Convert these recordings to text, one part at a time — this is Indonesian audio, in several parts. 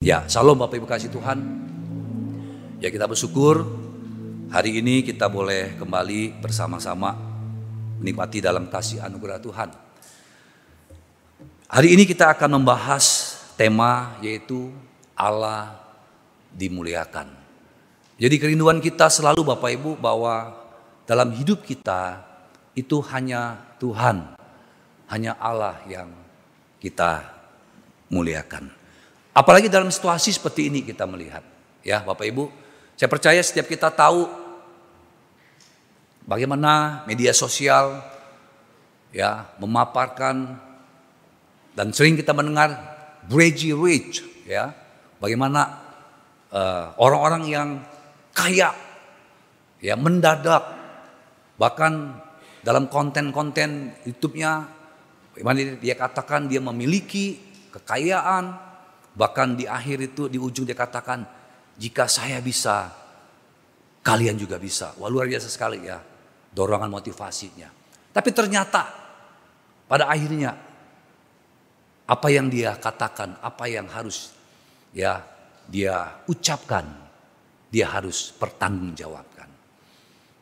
Ya, salam Bapak Ibu kasih Tuhan. Ya kita bersyukur hari ini kita boleh kembali bersama-sama menikmati dalam kasih anugerah Tuhan. Hari ini kita akan membahas tema yaitu Allah dimuliakan. Jadi kerinduan kita selalu Bapak Ibu bahwa dalam hidup kita itu hanya Tuhan, hanya Allah yang kita muliakan. Apalagi dalam situasi seperti ini kita melihat. Ya Bapak Ibu, saya percaya setiap kita tahu bagaimana media sosial ya memaparkan dan sering kita mendengar Bridgie Rich ya. Bagaimana uh, orang-orang yang kaya ya mendadak bahkan dalam konten-konten YouTube-nya bagaimana dia katakan dia memiliki kekayaan Bahkan di akhir itu di ujung dia katakan, jika saya bisa, kalian juga bisa. Wah luar biasa sekali ya dorongan motivasinya. Tapi ternyata pada akhirnya apa yang dia katakan, apa yang harus ya dia ucapkan, dia harus pertanggungjawabkan.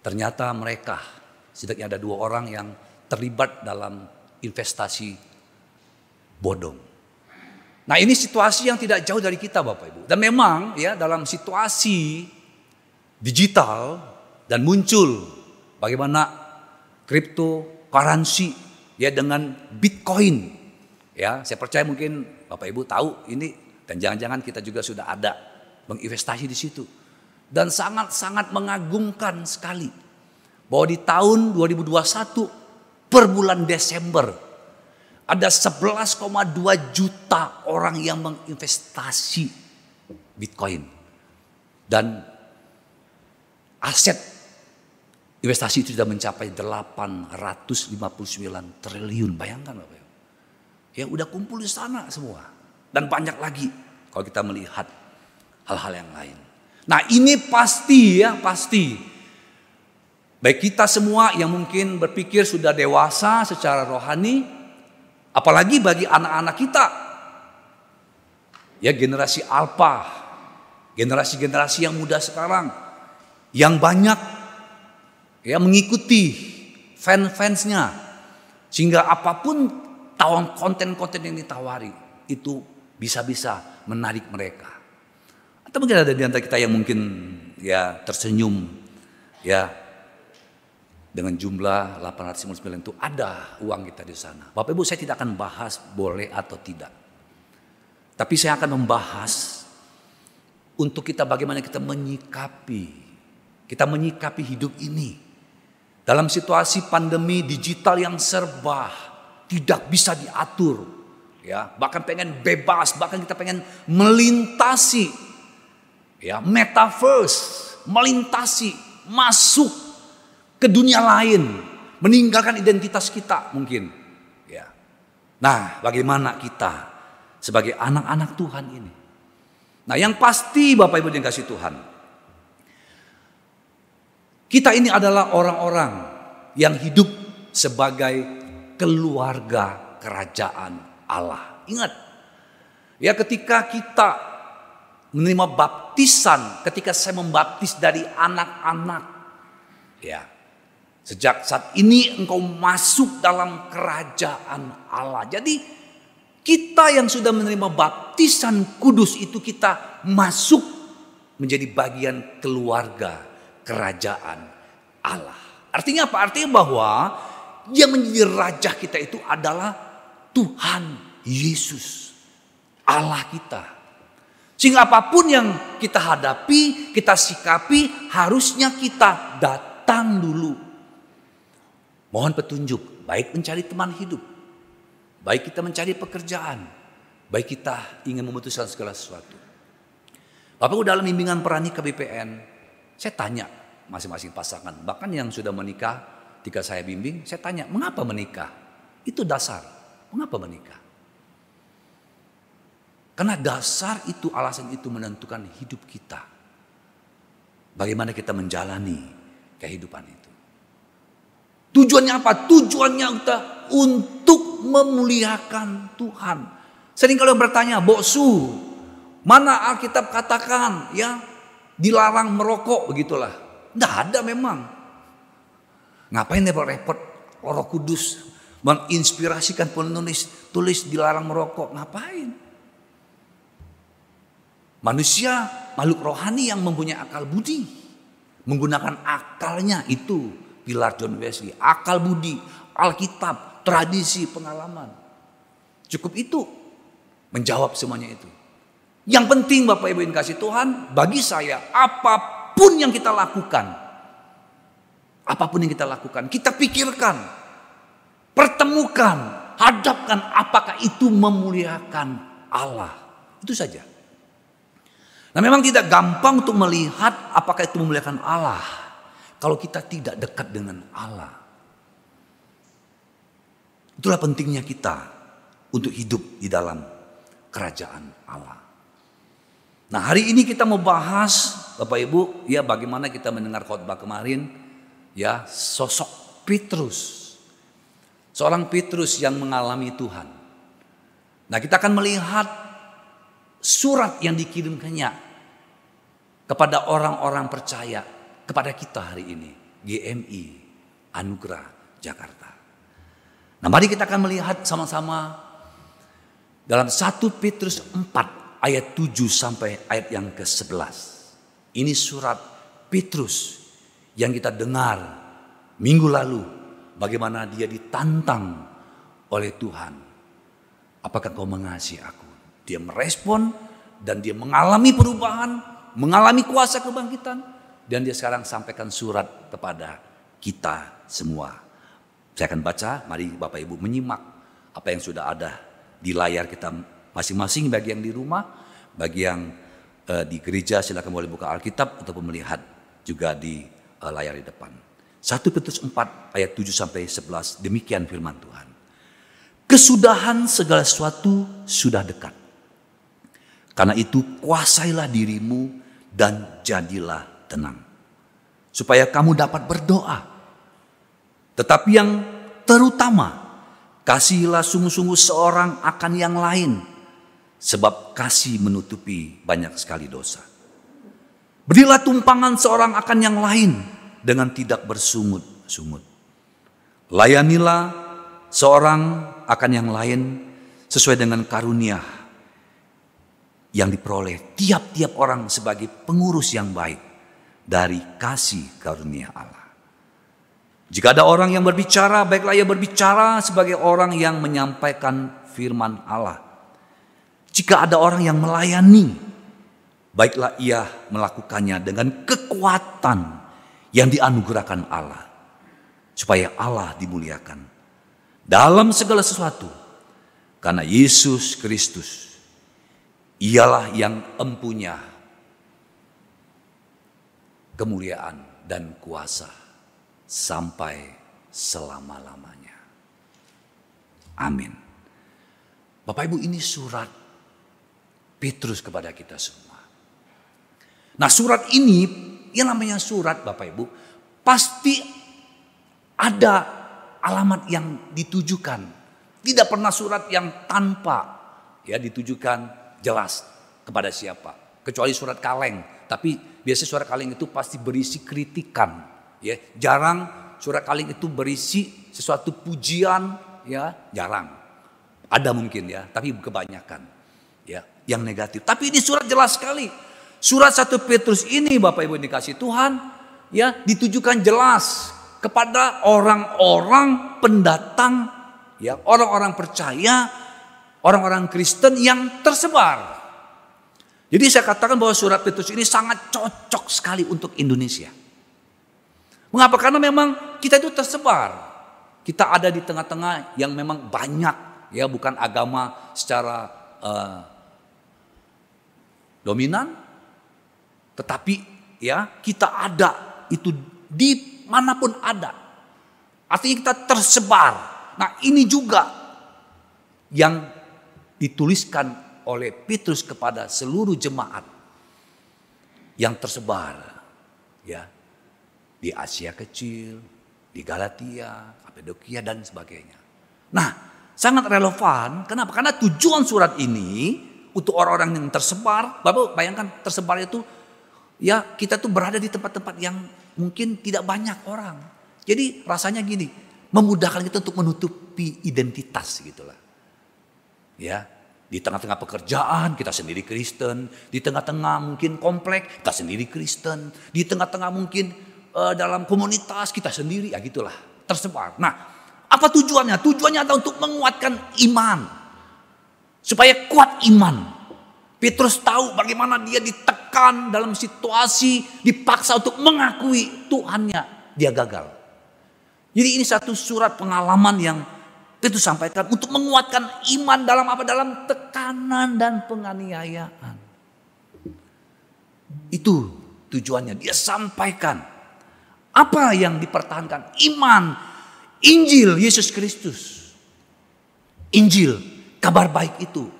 Ternyata mereka, setidaknya ada dua orang yang terlibat dalam investasi bodong. Nah ini situasi yang tidak jauh dari kita Bapak Ibu. Dan memang ya dalam situasi digital dan muncul bagaimana cryptocurrency ya dengan Bitcoin. Ya, saya percaya mungkin Bapak Ibu tahu ini dan jangan-jangan kita juga sudah ada menginvestasi di situ. Dan sangat-sangat mengagumkan sekali bahwa di tahun 2021 per bulan Desember ada 11,2 juta orang yang menginvestasi Bitcoin. Dan aset investasi itu sudah mencapai 859 triliun. Bayangkan Bapak. Ya udah kumpul di sana semua. Dan banyak lagi kalau kita melihat hal-hal yang lain. Nah ini pasti ya pasti. Baik kita semua yang mungkin berpikir sudah dewasa secara rohani Apalagi bagi anak-anak kita. Ya generasi alpha, generasi-generasi yang muda sekarang yang banyak ya mengikuti fans-fansnya sehingga apa pun tawang konten-konten yang ditawari itu bisa-bisa menarik mereka. Atau mungkin ada di antara kita yang mungkin ya tersenyum ya dengan jumlah 859 itu ada uang kita di sana. Bapak Ibu saya tidak akan bahas boleh atau tidak. Tapi saya akan membahas untuk kita bagaimana kita menyikapi. Kita menyikapi hidup ini. Dalam situasi pandemi digital yang serba tidak bisa diatur. Ya, bahkan pengen bebas, bahkan kita pengen melintasi ya, metaverse, melintasi, masuk ke dunia lain, meninggalkan identitas kita mungkin. Ya. Nah, bagaimana kita sebagai anak-anak Tuhan ini? Nah, yang pasti Bapak Ibu yang kasih Tuhan, kita ini adalah orang-orang yang hidup sebagai keluarga kerajaan Allah. Ingat, ya ketika kita menerima baptisan, ketika saya membaptis dari anak-anak, ya Sejak saat ini engkau masuk dalam kerajaan Allah. Jadi kita yang sudah menerima baptisan kudus itu kita masuk menjadi bagian keluarga kerajaan Allah. Artinya apa? Artinya bahwa yang menjadi raja kita itu adalah Tuhan Yesus. Allah kita. Sehingga apa pun yang kita hadapi, kita sikapi, harusnya kita datang dulu Mohon petunjuk, baik mencari teman hidup, baik kita mencari pekerjaan, baik kita ingin memutuskan segala sesuatu. Bapak dalam bimbingan perani KBPN, saya tanya masing-masing pasangan, bahkan yang sudah menikah, ketika saya bimbing, saya tanya, mengapa menikah? Itu dasar, mengapa menikah? Karena dasar itu, alasan itu menentukan hidup kita. Bagaimana kita menjalani kehidupan itu. Tujuannya apa? Tujuannya untuk memuliakan Tuhan. Sering kalau bertanya, Boksu, Mana Alkitab katakan ya dilarang merokok begitulah. Tidak ada memang. Ngapain repot-repot Roh Kudus menginspirasikan penulis tulis dilarang merokok ngapain? Manusia makhluk rohani yang mempunyai akal budi menggunakan akalnya itu pilar John Wesley akal budi Alkitab tradisi pengalaman cukup itu menjawab semuanya itu yang penting Bapak Ibu yang kasih Tuhan, bagi saya apa pun yang kita lakukan, apa pun yang kita lakukan, kita pikirkan, pertemukan, hadapkan apakah itu memuliakan Allah. Itu saja. Nah memang tidak gampang untuk melihat apakah itu memuliakan Allah. Kalau kita tidak dekat dengan Allah. Itulah pentingnya kita untuk hidup di dalam kerajaan Allah. Nah hari ini kita mau bahas Bapak Ibu ya bagaimana kita mendengar khotbah kemarin ya sosok Petrus. Seorang Petrus yang mengalami Tuhan. Nah kita akan melihat surat yang dikirimkannya kepada orang-orang percaya kepada kita hari ini. GMI Anugerah Jakarta. Nah mari kita akan melihat sama-sama dalam 1 Petrus 4 ayat 7 sampai ayat yang ke-11. Ini surat Petrus yang kita dengar minggu lalu bagaimana dia ditantang oleh Tuhan. Apakah kau mengasihi aku? Dia merespon dan dia mengalami perubahan, mengalami kuasa kebangkitan dan dia sekarang sampaikan surat kepada kita semua. Saya akan baca, mari Bapak Ibu menyimak apa yang sudah ada di layar kita Masing-masing bagi yang di rumah, bagi yang uh, di gereja silakan boleh buka Alkitab atau melihat juga di uh, layar di depan. 1 Petrus 4 ayat 7 sampai 11 demikian firman Tuhan. Kesudahan segala sesuatu sudah dekat. Karena itu kuasailah dirimu dan jadilah tenang. Supaya kamu dapat berdoa. Tetapi yang terutama kasihilah sungguh-sungguh seorang akan yang lain Sebab kasih menutupi banyak sekali dosa. Berilah tumpangan seorang akan yang lain dengan tidak bersungut-sungut. Layanilah seorang akan yang lain sesuai dengan karunia yang diperoleh tiap-tiap orang sebagai pengurus yang baik dari kasih karunia Allah. Jika ada orang yang berbicara, baiklah ia berbicara sebagai orang yang menyampaikan firman Allah jika ada orang yang melayani, baiklah ia melakukannya dengan kekuatan yang dianugerahkan Allah. Supaya Allah dimuliakan dalam segala sesuatu. Karena Yesus Kristus ialah yang empunya kemuliaan dan kuasa sampai selama-lamanya. Amin. Bapak Ibu ini surat Petrus kepada kita semua. Nah surat ini, yang namanya surat Bapak Ibu, pasti ada alamat yang ditujukan. Tidak pernah surat yang tanpa ya ditujukan jelas kepada siapa. Kecuali surat kaleng. Tapi biasa surat kaleng itu pasti berisi kritikan. Ya, jarang surat kaleng itu berisi sesuatu pujian, ya jarang. Ada mungkin ya, tapi kebanyakan. Ya, yang negatif. Tapi ini surat jelas sekali. Surat satu Petrus ini Bapak Ibu dikasih Tuhan ya ditujukan jelas kepada orang-orang pendatang ya orang-orang percaya, orang-orang Kristen yang tersebar. Jadi saya katakan bahwa surat Petrus ini sangat cocok sekali untuk Indonesia. Mengapa? Karena memang kita itu tersebar. Kita ada di tengah-tengah yang memang banyak ya bukan agama secara uh, dominan, tetapi ya kita ada itu di mana pun ada. Artinya kita tersebar. Nah ini juga yang dituliskan oleh Petrus kepada seluruh jemaat yang tersebar ya di Asia kecil, di Galatia, Kapadokia dan sebagainya. Nah, sangat relevan. Kenapa? Karena tujuan surat ini untuk orang-orang yang tersebar. Bapak bayangkan tersebar itu ya kita tuh berada di tempat-tempat yang mungkin tidak banyak orang. Jadi rasanya gini, memudahkan kita untuk menutupi identitas gitulah. Ya, di tengah-tengah pekerjaan kita sendiri Kristen, di tengah-tengah mungkin komplek kita sendiri Kristen, di tengah-tengah mungkin uh, dalam komunitas kita sendiri ya gitulah tersebar. Nah, apa tujuannya? Tujuannya adalah untuk menguatkan iman. Supaya kuat iman. Petrus tahu bagaimana dia ditekan dalam situasi dipaksa untuk mengakui Tuhannya. Dia gagal. Jadi ini satu surat pengalaman yang Petrus sampaikan untuk menguatkan iman dalam apa? Dalam tekanan dan penganiayaan. Itu tujuannya. Dia sampaikan apa yang dipertahankan? Iman, Injil Yesus Kristus. Injil, kabar baik itu.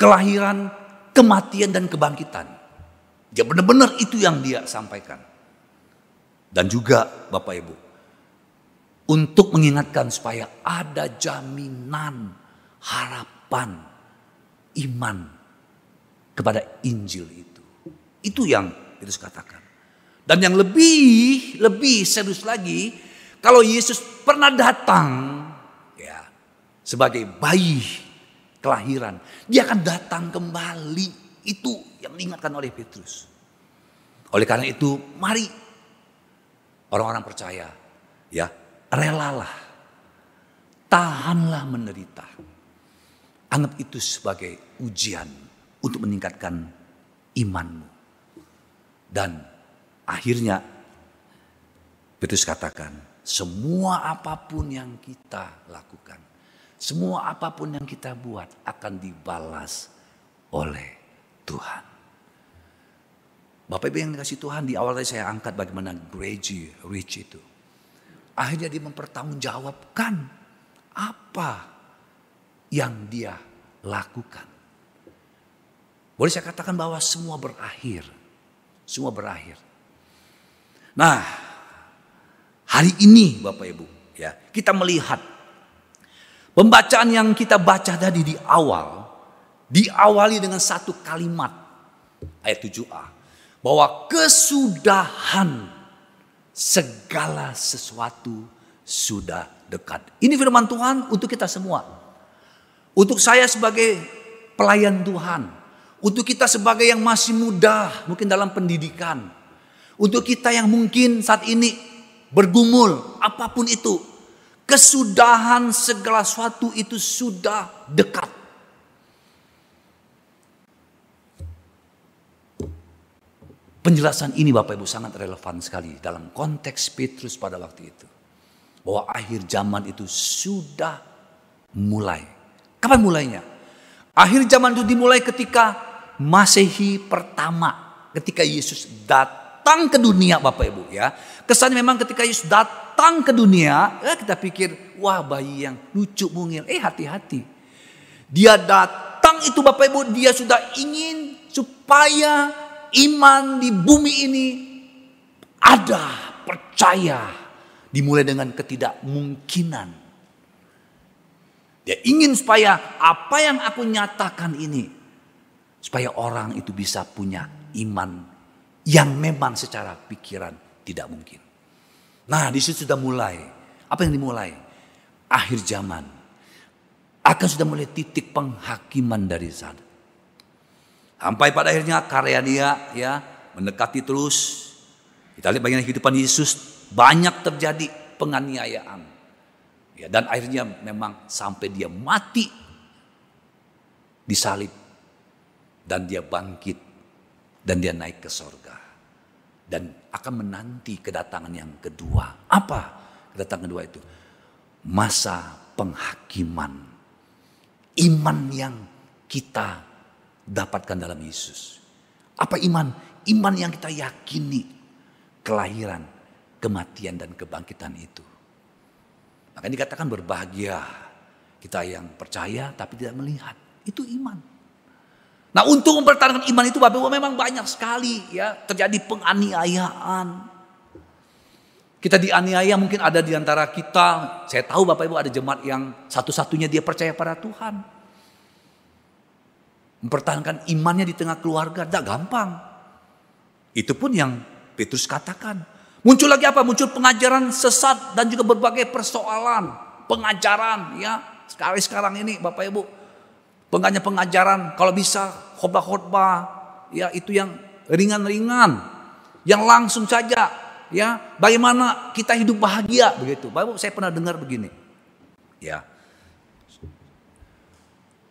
Kelahiran, kematian dan kebangkitan. Ya benar-benar itu yang dia sampaikan. Dan juga Bapak Ibu, untuk mengingatkan supaya ada jaminan harapan iman kepada Injil itu. Itu yang itu katakan. Dan yang lebih lebih serius lagi, kalau Yesus pernah datang ya sebagai bayi kelahiran, dia akan datang kembali. Itu yang diingatkan oleh Petrus. Oleh karena itu, mari orang-orang percaya, ya, relalah. Tahanlah menderita. Anggap itu sebagai ujian untuk meningkatkan imanmu. Dan Akhirnya Petrus katakan, semua apa pun yang kita lakukan, semua apa pun yang kita buat akan dibalas oleh Tuhan. Bapak Ibu yang dikasih Tuhan di awal tadi saya angkat bagaimana Reggie Rich itu. Akhirnya dia mempertanggungjawabkan apa yang dia lakukan. Boleh saya katakan bahwa semua berakhir. Semua berakhir. Nah, hari ini Bapak Ibu, ya, kita melihat pembacaan yang kita baca tadi di awal diawali dengan satu kalimat ayat 7a bahwa kesudahan segala sesuatu sudah dekat. Ini firman Tuhan untuk kita semua. Untuk saya sebagai pelayan Tuhan, untuk kita sebagai yang masih muda, mungkin dalam pendidikan, untuk kita yang mungkin saat ini bergumul, apa pun itu, kesudahan segala sesuatu itu sudah dekat. Penjelasan ini Bapak Ibu sangat relevan sekali dalam konteks Petrus pada waktu itu. Bahwa akhir zaman itu sudah mulai. Kapan mulainya? Akhir zaman itu dimulai ketika Masehi pertama. Ketika Yesus datang ke dunia Bapak Ibu ya. Kesannya memang ketika Yesus datang ke dunia, ya kita pikir wah bayi yang lucu mungil. Eh hati-hati. Dia datang itu Bapak Ibu dia sudah ingin supaya iman di bumi ini ada, percaya. Dimulai dengan ketidakmungkinan. Dia ingin supaya apa yang aku nyatakan ini supaya orang itu bisa punya iman yang memang secara pikiran tidak mungkin. Nah, di situ sudah mulai. Apa yang dimulai? Akhir zaman. Akan sudah mulai titik penghakiman dari sana. Sampai pada akhirnya karya dia ya mendekati terus. Kita lihat bagian kehidupan Yesus banyak terjadi penganiayaan. Ya, dan akhirnya memang sampai dia mati disalib dan dia bangkit dan dia naik ke sorga. Dan akan menanti kedatangan yang kedua. Apa kedatangan kedua itu? Masa penghakiman. Iman yang kita dapatkan dalam Yesus. Apa iman? Iman yang kita yakini kelahiran, kematian dan kebangkitan itu. Maka dikatakan berbahagia kita yang percaya tapi tidak melihat. Itu iman. Nah untuk mempertahankan iman itu Bapak Ibu memang banyak sekali ya terjadi penganiayaan. Kita dianiaya mungkin ada di antara kita. Saya tahu Bapak Ibu ada jemaat yang satu-satunya dia percaya pada Tuhan. Mempertahankan imannya di tengah keluarga tidak gampang. Itu pun yang Petrus katakan. Muncul lagi apa? Muncul pengajaran sesat dan juga berbagai persoalan. Pengajaran ya. Sekali sekarang ini Bapak Ibu. Pengajaran pengajaran kalau bisa khotbah-khotbah ya itu yang ringan-ringan. Yang langsung saja ya. Bagaimana kita hidup bahagia begitu. Bapak Ibu saya pernah dengar begini. Ya.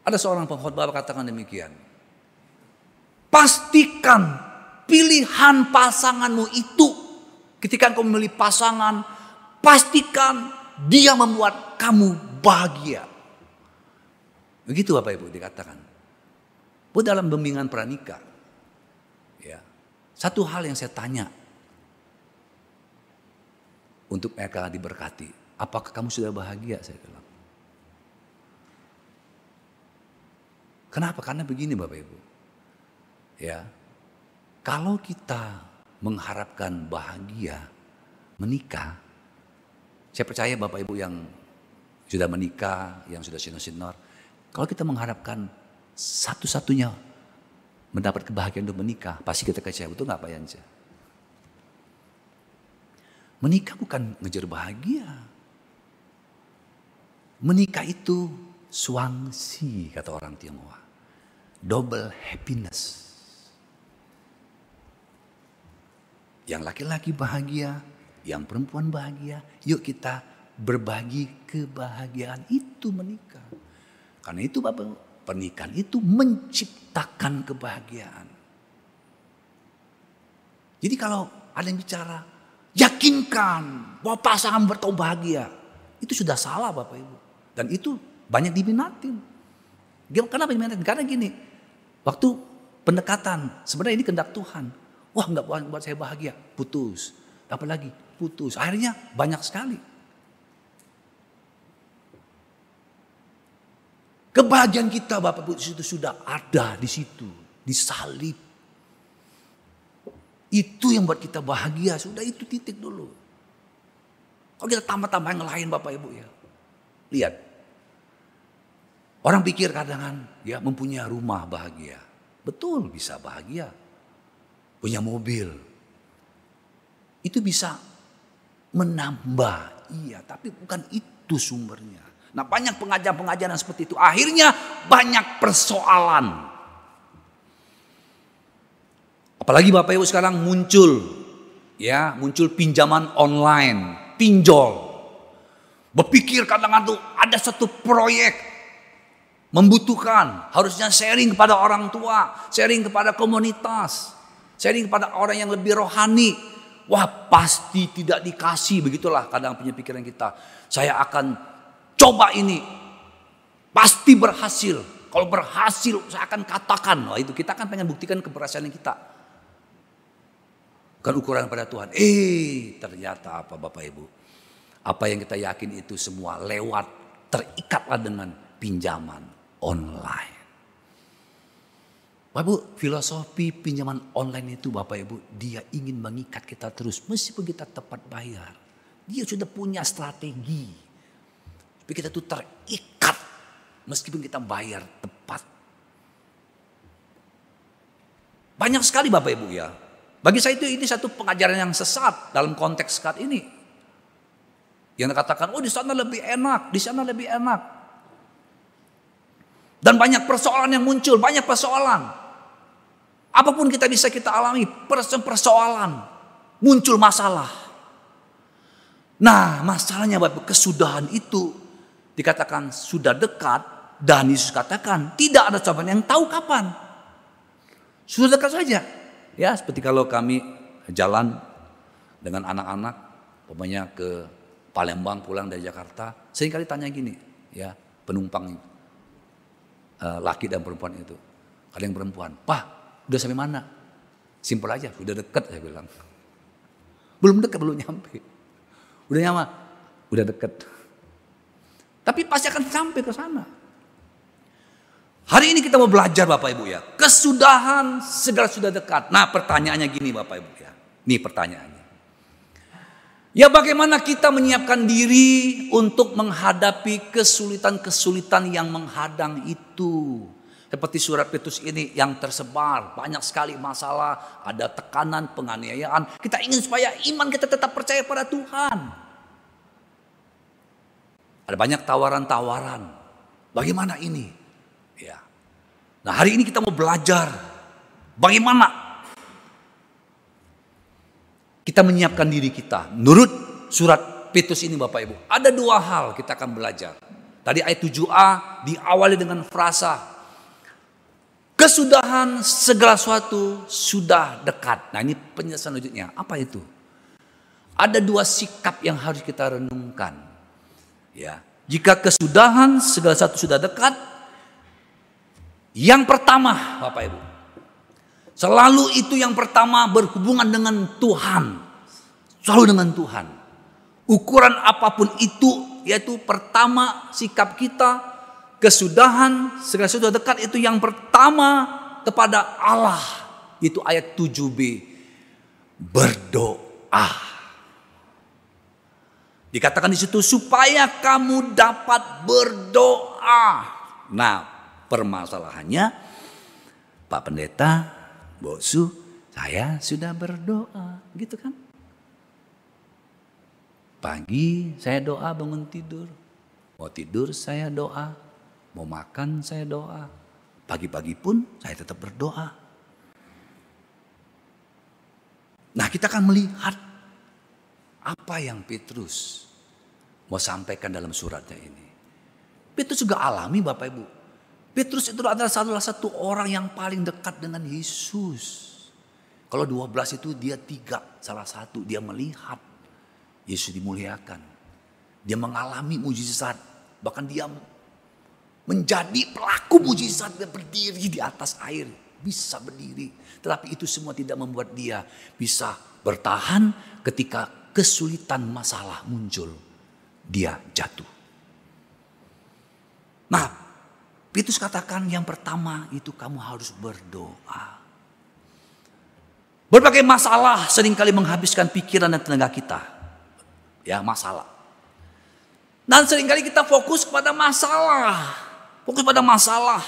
Ada seorang pengkhotbah katakan demikian. Pastikan pilihan pasanganmu itu ketika engkau memilih pasangan, pastikan dia membuat kamu bahagia. Begitu Bapak Ibu dikatakan. Bu dalam bimbingan pranikah, ya, satu hal yang saya tanya untuk mereka diberkati, apakah kamu sudah bahagia? Saya bilang. Kenapa? Karena begini Bapak Ibu. Ya. Kalau kita mengharapkan bahagia menikah, saya percaya Bapak Ibu yang sudah menikah, yang sudah sinor-sinor, kalau kita mengharapkan satu-satunya mendapat kebahagiaan untuk menikah, pasti kita kecewa. Betul nggak Pak Yanja? Menikah bukan ngejar bahagia. Menikah itu suangsi kata orang Tionghoa double happiness. Yang laki-laki bahagia, yang perempuan bahagia, yuk kita berbagi kebahagiaan itu menikah. Karena itu Bapak, pernikahan itu menciptakan kebahagiaan. Jadi kalau ada yang bicara, yakinkan bahwa pasangan bertau bahagia. Itu sudah salah Bapak Ibu. Dan itu banyak diminatin. Kenapa diminatin? Karena gini, Waktu pendekatan, sebenarnya ini kehendak Tuhan. Wah nggak buat, buat saya bahagia, putus. Apalagi putus. Akhirnya banyak sekali. Kebahagiaan kita Bapak Ibu itu sudah ada di situ, di salib. Itu yang buat kita bahagia, sudah itu titik dulu. Kalau kita tambah-tambah yang lain Bapak Ibu ya. Lihat, Orang pikir kadang ya mempunyai rumah bahagia. Betul bisa bahagia. Punya mobil. Itu bisa menambah. Iya tapi bukan itu sumbernya. Nah banyak pengajaran-pengajaran seperti itu. Akhirnya banyak persoalan. Apalagi Bapak Ibu sekarang muncul. Ya muncul pinjaman online. Pinjol. Berpikir kadang-kadang ada satu proyek membutuhkan, harusnya sharing kepada orang tua, sharing kepada komunitas, sharing kepada orang yang lebih rohani. Wah pasti tidak dikasih, begitulah kadang punya pikiran kita. Saya akan coba ini, pasti berhasil. Kalau berhasil saya akan katakan, wah itu kita kan pengen buktikan keberhasilan kita. Bukan ukuran pada Tuhan. Eh ternyata apa Bapak Ibu. Apa yang kita yakin itu semua lewat terikatlah dengan pinjaman online. Bapak Ibu, filosofi pinjaman online itu Bapak Ibu, dia ingin mengikat kita terus meskipun kita tepat bayar. Dia sudah punya strategi. Supaya kita tuh terikat meskipun kita bayar tepat. Banyak sekali Bapak Ibu ya. Bagi saya itu ini satu pengajaran yang sesat dalam konteks saat ini. Yang katakan, oh di sana lebih enak, di sana lebih enak. Dan banyak persoalan yang muncul, banyak persoalan. Apa pun kita bisa kita alami, persoalan, muncul masalah. Nah masalahnya Bapak kesudahan itu dikatakan sudah dekat dan Yesus katakan tidak ada cobaan yang tahu kapan. Sudah dekat saja. Ya seperti kalau kami jalan dengan anak-anak, pokoknya ke Palembang pulang dari Jakarta, sering kali tanya gini, ya penumpang uh, laki dan perempuan itu. Ada yang perempuan, Pak, udah sampai mana? Simpel aja, udah deket saya bilang. Belum deket, belum nyampe. Udah nyama, udah deket. Tapi pasti akan sampai ke sana. Hari ini kita mau belajar Bapak Ibu ya. Kesudahan segala sudah dekat. Nah pertanyaannya gini Bapak Ibu ya. Ini pertanyaannya. Ya bagaimana kita menyiapkan diri untuk menghadapi kesulitan-kesulitan yang menghadang itu. Seperti surat Petrus ini yang tersebar, banyak sekali masalah, ada tekanan, penganiayaan. Kita ingin supaya iman kita tetap percaya pada Tuhan. Ada banyak tawaran-tawaran. Bagaimana ini? Ya. Nah, hari ini kita mau belajar bagaimana kita menyiapkan diri kita. Menurut surat Petrus ini Bapak Ibu, ada dua hal kita akan belajar. Tadi ayat 7a diawali dengan frasa Kesudahan segala sesuatu sudah dekat. Nah ini penjelasan selanjutnya. Apa itu? Ada dua sikap yang harus kita renungkan. Ya, jika kesudahan segala sesuatu sudah dekat, yang pertama, Bapak Ibu, selalu itu yang pertama berhubungan dengan Tuhan, selalu dengan Tuhan. Ukuran apa pun itu, yaitu pertama sikap kita kesudahan segala sesuatu dekat itu yang pertama kepada Allah. Itu ayat 7b. Berdoa. Dikatakan di situ supaya kamu dapat berdoa. Nah, permasalahannya Pak Pendeta, Bosu, saya sudah berdoa, gitu kan? Pagi saya doa bangun tidur. Mau tidur saya doa, Mau makan saya doa. Pagi-pagi pun saya tetap berdoa. Nah kita akan melihat apa yang Petrus mau sampaikan dalam suratnya ini. Petrus juga alami Bapak Ibu. Petrus itu adalah salah satu orang yang paling dekat dengan Yesus. Kalau 12 itu dia tiga, salah satu dia melihat Yesus dimuliakan. Dia mengalami mujizat, bahkan dia menjadi pelaku mujizat dan berdiri di atas air. Bisa berdiri. Tetapi itu semua tidak membuat dia bisa bertahan ketika kesulitan masalah muncul. Dia jatuh. Nah, Petrus katakan yang pertama itu kamu harus berdoa. Berbagai masalah sering kali menghabiskan pikiran dan tenaga kita. Ya, masalah. Dan sering kali kita fokus pada masalah. Fokus pada masalah.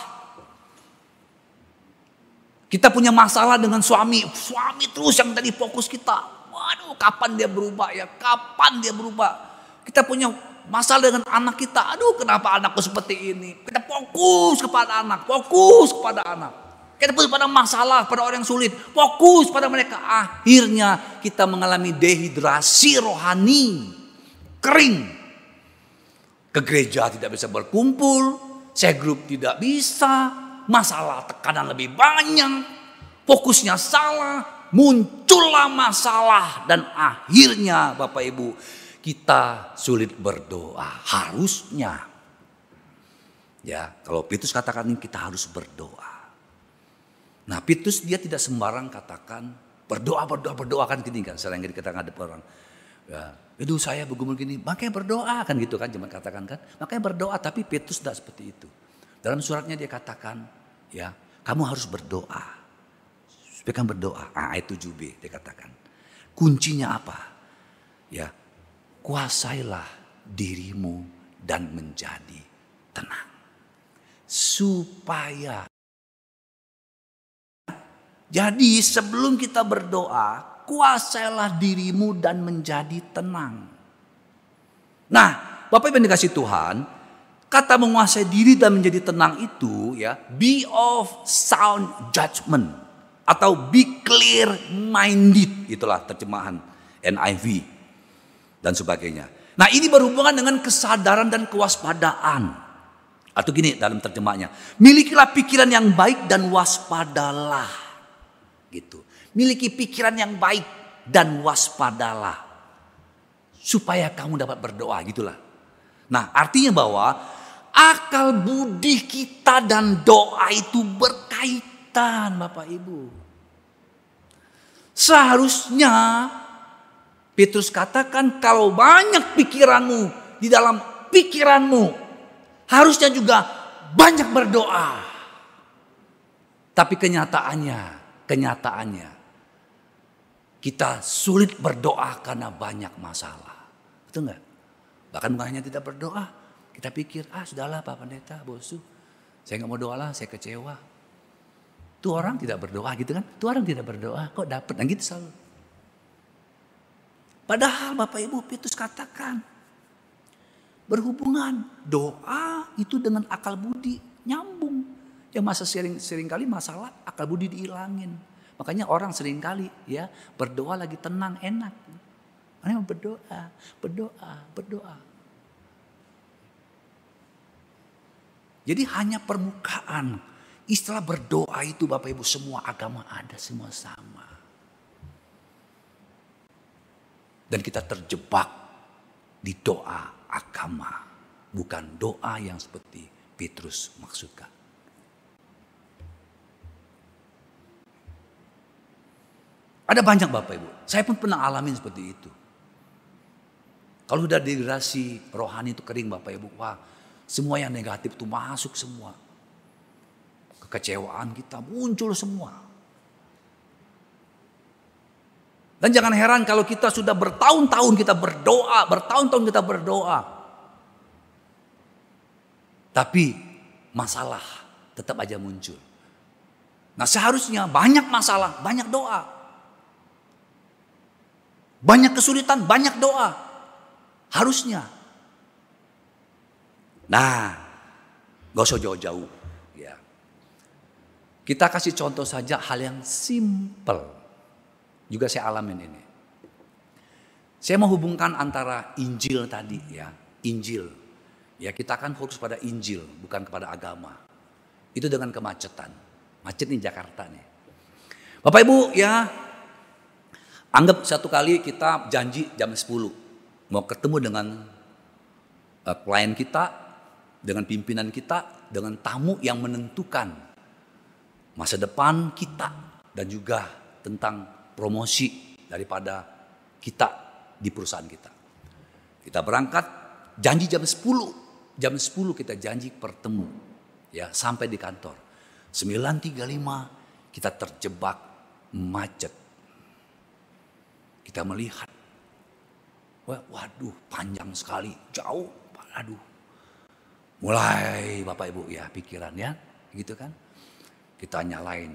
Kita punya masalah dengan suami. Suami terus yang tadi fokus kita. Waduh kapan dia berubah ya. Kapan dia berubah. Kita punya masalah dengan anak kita. Aduh kenapa anakku seperti ini. Kita fokus kepada anak. Fokus kepada anak. Kita fokus pada masalah, pada orang yang sulit. Fokus pada mereka. Akhirnya kita mengalami dehidrasi rohani. Kering. Ke gereja tidak bisa berkumpul saya grup tidak bisa, masalah tekanan lebih banyak, fokusnya salah, muncullah masalah dan akhirnya Bapak Ibu kita sulit berdoa. Harusnya. Ya, kalau Petrus katakan ini kita harus berdoa. Nah, Petrus dia tidak sembarang katakan berdoa, berdoa, berdoa kan gini kan. Sering dikatakan ada orang. Ya, itu saya begumul gini, makanya berdoa kan gitu kan, cuma katakan kan. Makanya berdoa, tapi Petrus tidak seperti itu. Dalam suratnya dia katakan, ya kamu harus berdoa. Supaya kamu berdoa. Ah, ayat 7b dia katakan. Kuncinya apa? Ya, kuasailah dirimu dan menjadi tenang. Supaya jadi sebelum kita berdoa, kuasailah dirimu dan menjadi tenang. Nah, Bapak Ibu yang dikasih Tuhan, kata menguasai diri dan menjadi tenang itu ya, be of sound judgment atau be clear minded itulah terjemahan NIV dan sebagainya. Nah, ini berhubungan dengan kesadaran dan kewaspadaan. Atau gini dalam terjemahnya, milikilah pikiran yang baik dan waspadalah. Gitu. Miliki pikiran yang baik dan waspadalah. Supaya kamu dapat berdoa gitulah. Nah artinya bahwa akal budi kita dan doa itu berkaitan Bapak Ibu. Seharusnya Petrus katakan kalau banyak pikiranmu di dalam pikiranmu harusnya juga banyak berdoa. Tapi kenyataannya, kenyataannya kita sulit berdoa karena banyak masalah. Betul nggak? Bahkan bukan hanya tidak berdoa. Kita pikir, ah sudahlah Pak Pendeta, bosu. Saya nggak mau doa lah, saya kecewa. Tuh orang tidak berdoa gitu kan? Tuh orang tidak berdoa, kok dapat? Dan gitu selalu. Padahal Bapak Ibu Petrus katakan, berhubungan doa itu dengan akal budi nyambung. Ya masa sering sering kali masalah akal budi dihilangin. Makanya orang sering kali ya berdoa lagi tenang enak. Mana berdoa, berdoa, berdoa. Jadi hanya permukaan. Istilah berdoa itu Bapak Ibu semua agama ada semua sama. Dan kita terjebak di doa agama. Bukan doa yang seperti Petrus maksudkan. Ada banyak Bapak Ibu. Saya pun pernah alamin seperti itu. Kalau sudah degrasi rohani itu kering Bapak Ibu. Wah semua yang negatif itu masuk semua. Kekecewaan kita muncul semua. Dan jangan heran kalau kita sudah bertahun-tahun kita berdoa, bertahun-tahun kita berdoa. Tapi masalah tetap aja muncul. Nah seharusnya banyak masalah, banyak doa. Banyak kesulitan, banyak doa. Harusnya. Nah, gak usah jauh-jauh. Ya. Kita kasih contoh saja hal yang simple. Juga saya alamin ini. Saya menghubungkan antara Injil tadi ya, Injil. Ya kita akan fokus pada Injil, bukan kepada agama. Itu dengan kemacetan. Macet nih Jakarta nih. Bapak Ibu ya, Anggap satu kali kita janji jam 10 mau ketemu dengan uh, klien kita, dengan pimpinan kita, dengan tamu yang menentukan masa depan kita dan juga tentang promosi daripada kita di perusahaan kita. Kita berangkat janji jam 10, jam 10 kita janji bertemu ya sampai di kantor. 9.35 kita terjebak macet kita melihat. Waduh panjang sekali, jauh, aduh. Mulai Bapak Ibu ya pikiran ya, gitu kan. Kita nyalain,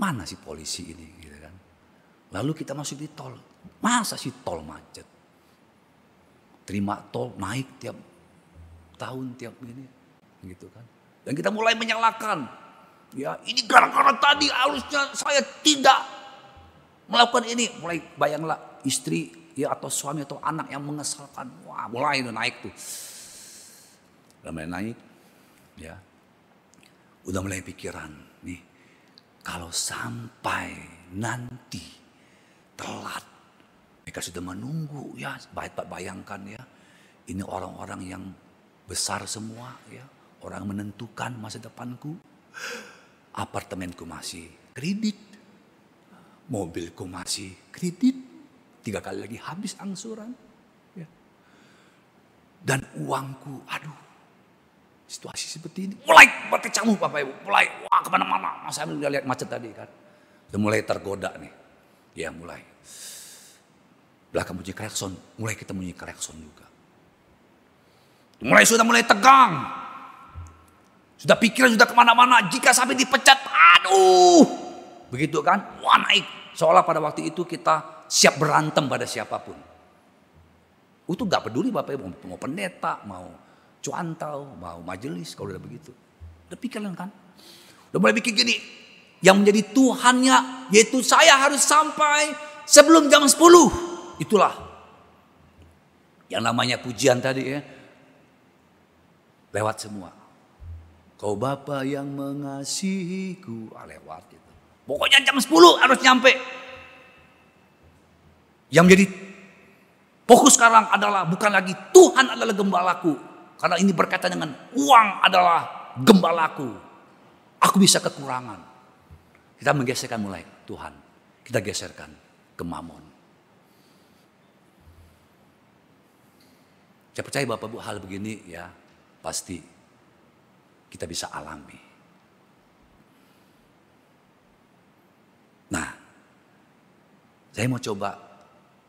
mana sih polisi ini. Lalu kita masuk di tol, masa sih tol macet. Terima tol naik tiap tahun tiap ini gitu kan. Dan kita mulai menyalahkan. Ya ini gara-gara tadi harusnya saya tidak melakukan ini mulai bayanglah istri ya atau suami atau anak yang mengesalkan wah mulai itu naik tuh udah mulai naik ya udah mulai pikiran nih kalau sampai nanti telat mereka sudah menunggu ya bayangkan ya ini orang-orang yang besar semua ya orang menentukan masa depanku apartemenku masih kredit mobilku masih kredit, tiga kali lagi habis angsuran. Ya. Dan uangku, aduh, situasi seperti ini. Mulai berkecamuk Bapak Ibu, mulai wah ke mana-mana. Saya lihat macet tadi kan. Sudah mulai tergoda nih. Ya mulai. Belakang bunyi klakson, mulai kita bunyi klakson juga. Mulai sudah mulai tegang. Sudah pikiran sudah ke mana-mana. Jika sampai dipecat, aduh Begitu kan? Wah naik. Seolah pada waktu itu kita siap berantem pada siapa pun. Itu gak peduli Bapak Ibu. Mau pendeta, mau cuantau, mau majelis. Kalau udah begitu. Udah pikiran kan? Udah mulai bikin gini. Yang menjadi Tuhannya yaitu saya harus sampai sebelum jam 10. Itulah. Yang namanya pujian tadi ya. Lewat semua. Kau Bapa yang mengasihiku. Ah, lewat gitu. Pokoknya jam 10 harus nyampe. Yang menjadi fokus sekarang adalah bukan lagi Tuhan adalah gembalaku. Karena ini berkaitan dengan uang adalah gembalaku. Aku bisa kekurangan. Kita menggeserkan mulai Tuhan. Kita geserkan ke mamon. Saya percaya Bapak Bu hal begini ya pasti kita bisa alami. Nah, saya mau coba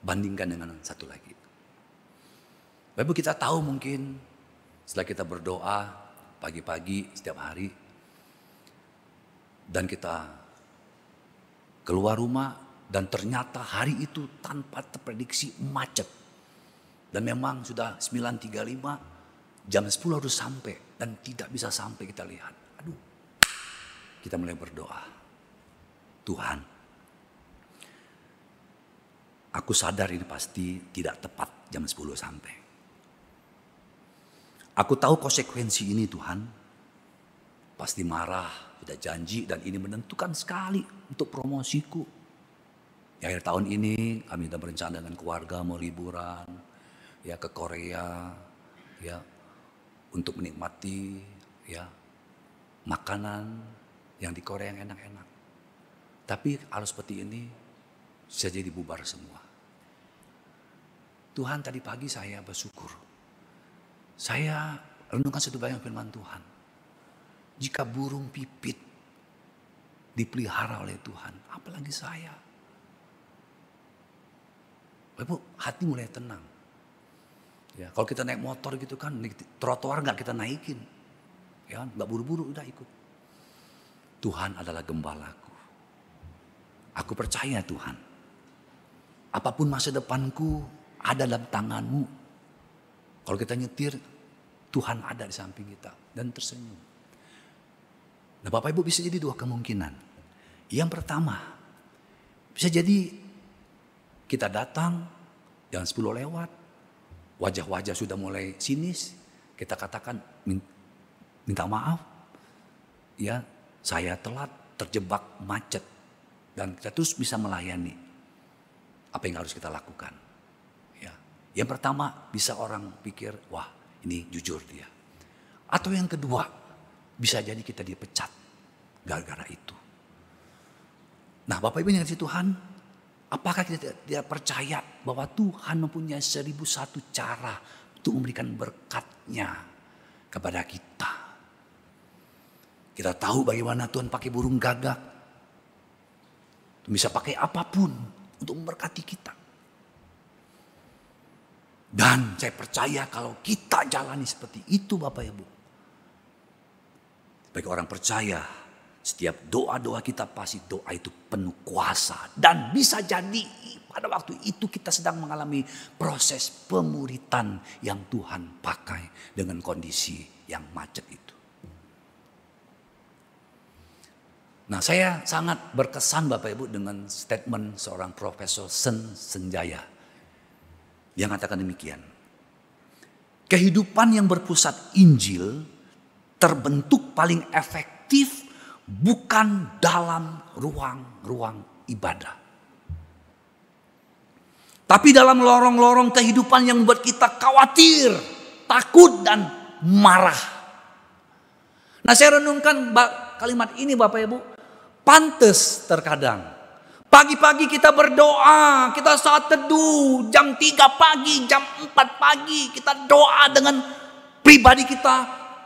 bandingkan dengan satu lagi. Bapak kita tahu mungkin setelah kita berdoa, pagi-pagi setiap hari. Dan kita keluar rumah dan ternyata hari itu tanpa terprediksi macet. Dan memang sudah 9.35 jam 10 harus sampai dan tidak bisa sampai kita lihat. Aduh. Kita mulai berdoa. Tuhan. Aku sadar ini pasti tidak tepat jam 10 sampai. Aku tahu konsekuensi ini Tuhan. Pasti marah, sudah janji dan ini menentukan sekali untuk promosiku. Di akhir tahun ini kami sudah berencana dengan keluarga mau liburan ya ke Korea ya untuk menikmati ya makanan yang di Korea yang enak-enak. Tapi kalau seperti ini bisa jadi bubar semua. Tuhan tadi pagi saya bersyukur. Saya renungkan satu bayang firman Tuhan. Jika burung pipit dipelihara oleh Tuhan, apalagi saya. Ibu, hati mulai tenang. Ya, kalau kita naik motor gitu kan, trotoar nggak kita naikin, ya, nggak buru-buru udah ikut. Tuhan adalah gembalaku. Aku percaya Tuhan. Apa pun masa depanku ada dalam tanganmu. Kalau kita nyetir, Tuhan ada di samping kita dan tersenyum. Nah Bapak Ibu bisa jadi dua kemungkinan. Yang pertama, bisa jadi kita datang jam 10 lewat, wajah-wajah sudah mulai sinis, kita katakan minta maaf, ya saya telat terjebak macet dan kita terus bisa melayani apa yang harus kita lakukan. Ya, yang pertama bisa orang pikir wah ini jujur dia, atau yang kedua bisa jadi kita dipecat gara-gara itu. Nah Bapak Ibu yang kasih Tuhan, Apakah kita tidak percaya bahwa Tuhan mempunyai seribu satu cara untuk memberikan berkatnya kepada kita. Kita tahu bagaimana Tuhan pakai burung gagak. Bisa pakai apa pun untuk memberkati kita. Dan saya percaya kalau kita jalani seperti itu Bapak Ibu. Bagi orang percaya setiap doa-doa kita pasti doa itu penuh kuasa. Dan bisa jadi pada waktu itu kita sedang mengalami proses pemuritan yang Tuhan pakai dengan kondisi yang macet itu. Nah saya sangat berkesan Bapak Ibu dengan statement seorang Profesor Sen Senjaya. Yang katakan demikian. Kehidupan yang berpusat Injil terbentuk paling efektif bukan dalam ruang-ruang ibadah. Tapi dalam lorong-lorong kehidupan yang membuat kita khawatir, takut dan marah. Nah saya renungkan kalimat ini Bapak Ibu. Pantes terkadang. Pagi-pagi kita berdoa, kita saat teduh, jam 3 pagi, jam 4 pagi, kita doa dengan pribadi kita,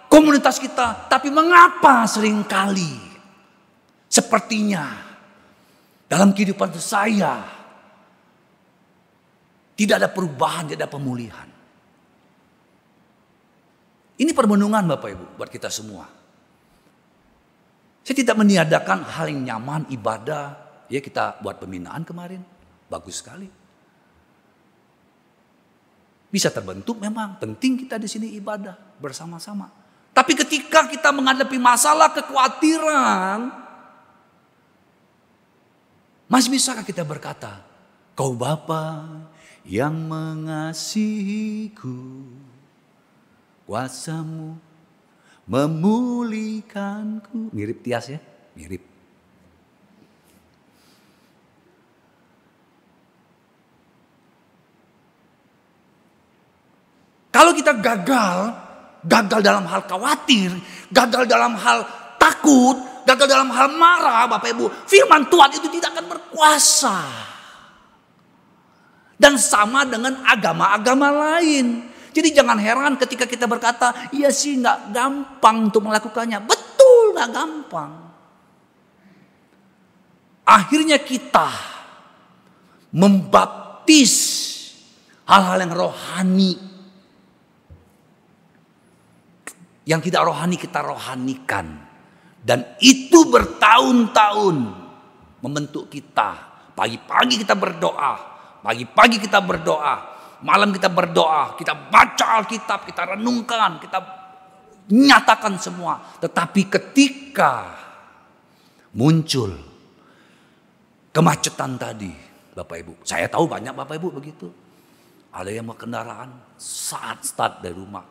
komunitas kita. Tapi mengapa sering kali Sepertinya dalam kehidupan saya tidak ada perubahan, tidak ada pemulihan. Ini permenungan Bapak Ibu buat kita semua. Saya tidak meniadakan hal yang nyaman, ibadah. Ya kita buat pembinaan kemarin. Bagus sekali. Bisa terbentuk memang. Penting kita di sini ibadah bersama-sama. Tapi ketika kita menghadapi masalah kekhawatiran, masih bisakah kita berkata, kau Bapa yang mengasihiku, kuasamu memulihkanku. Mirip Tias ya? Mirip. Kalau kita gagal, gagal dalam hal khawatir, gagal dalam hal takut, gagal dalam hal marah Bapak Ibu. Firman Tuhan itu tidak akan berkuasa. Dan sama dengan agama-agama lain. Jadi jangan heran ketika kita berkata, iya sih nggak gampang untuk melakukannya. Betul nggak gampang. Akhirnya kita membaptis hal-hal yang rohani Yang tidak rohani kita rohanikan. Dan itu bertahun-tahun membentuk kita. Pagi-pagi kita berdoa, pagi-pagi kita berdoa, malam kita berdoa, kita baca Alkitab, kita renungkan, kita nyatakan semua. Tetapi ketika muncul kemacetan tadi, Bapak Ibu, saya tahu banyak Bapak Ibu begitu. Ada yang mau kendaraan saat start dari rumah,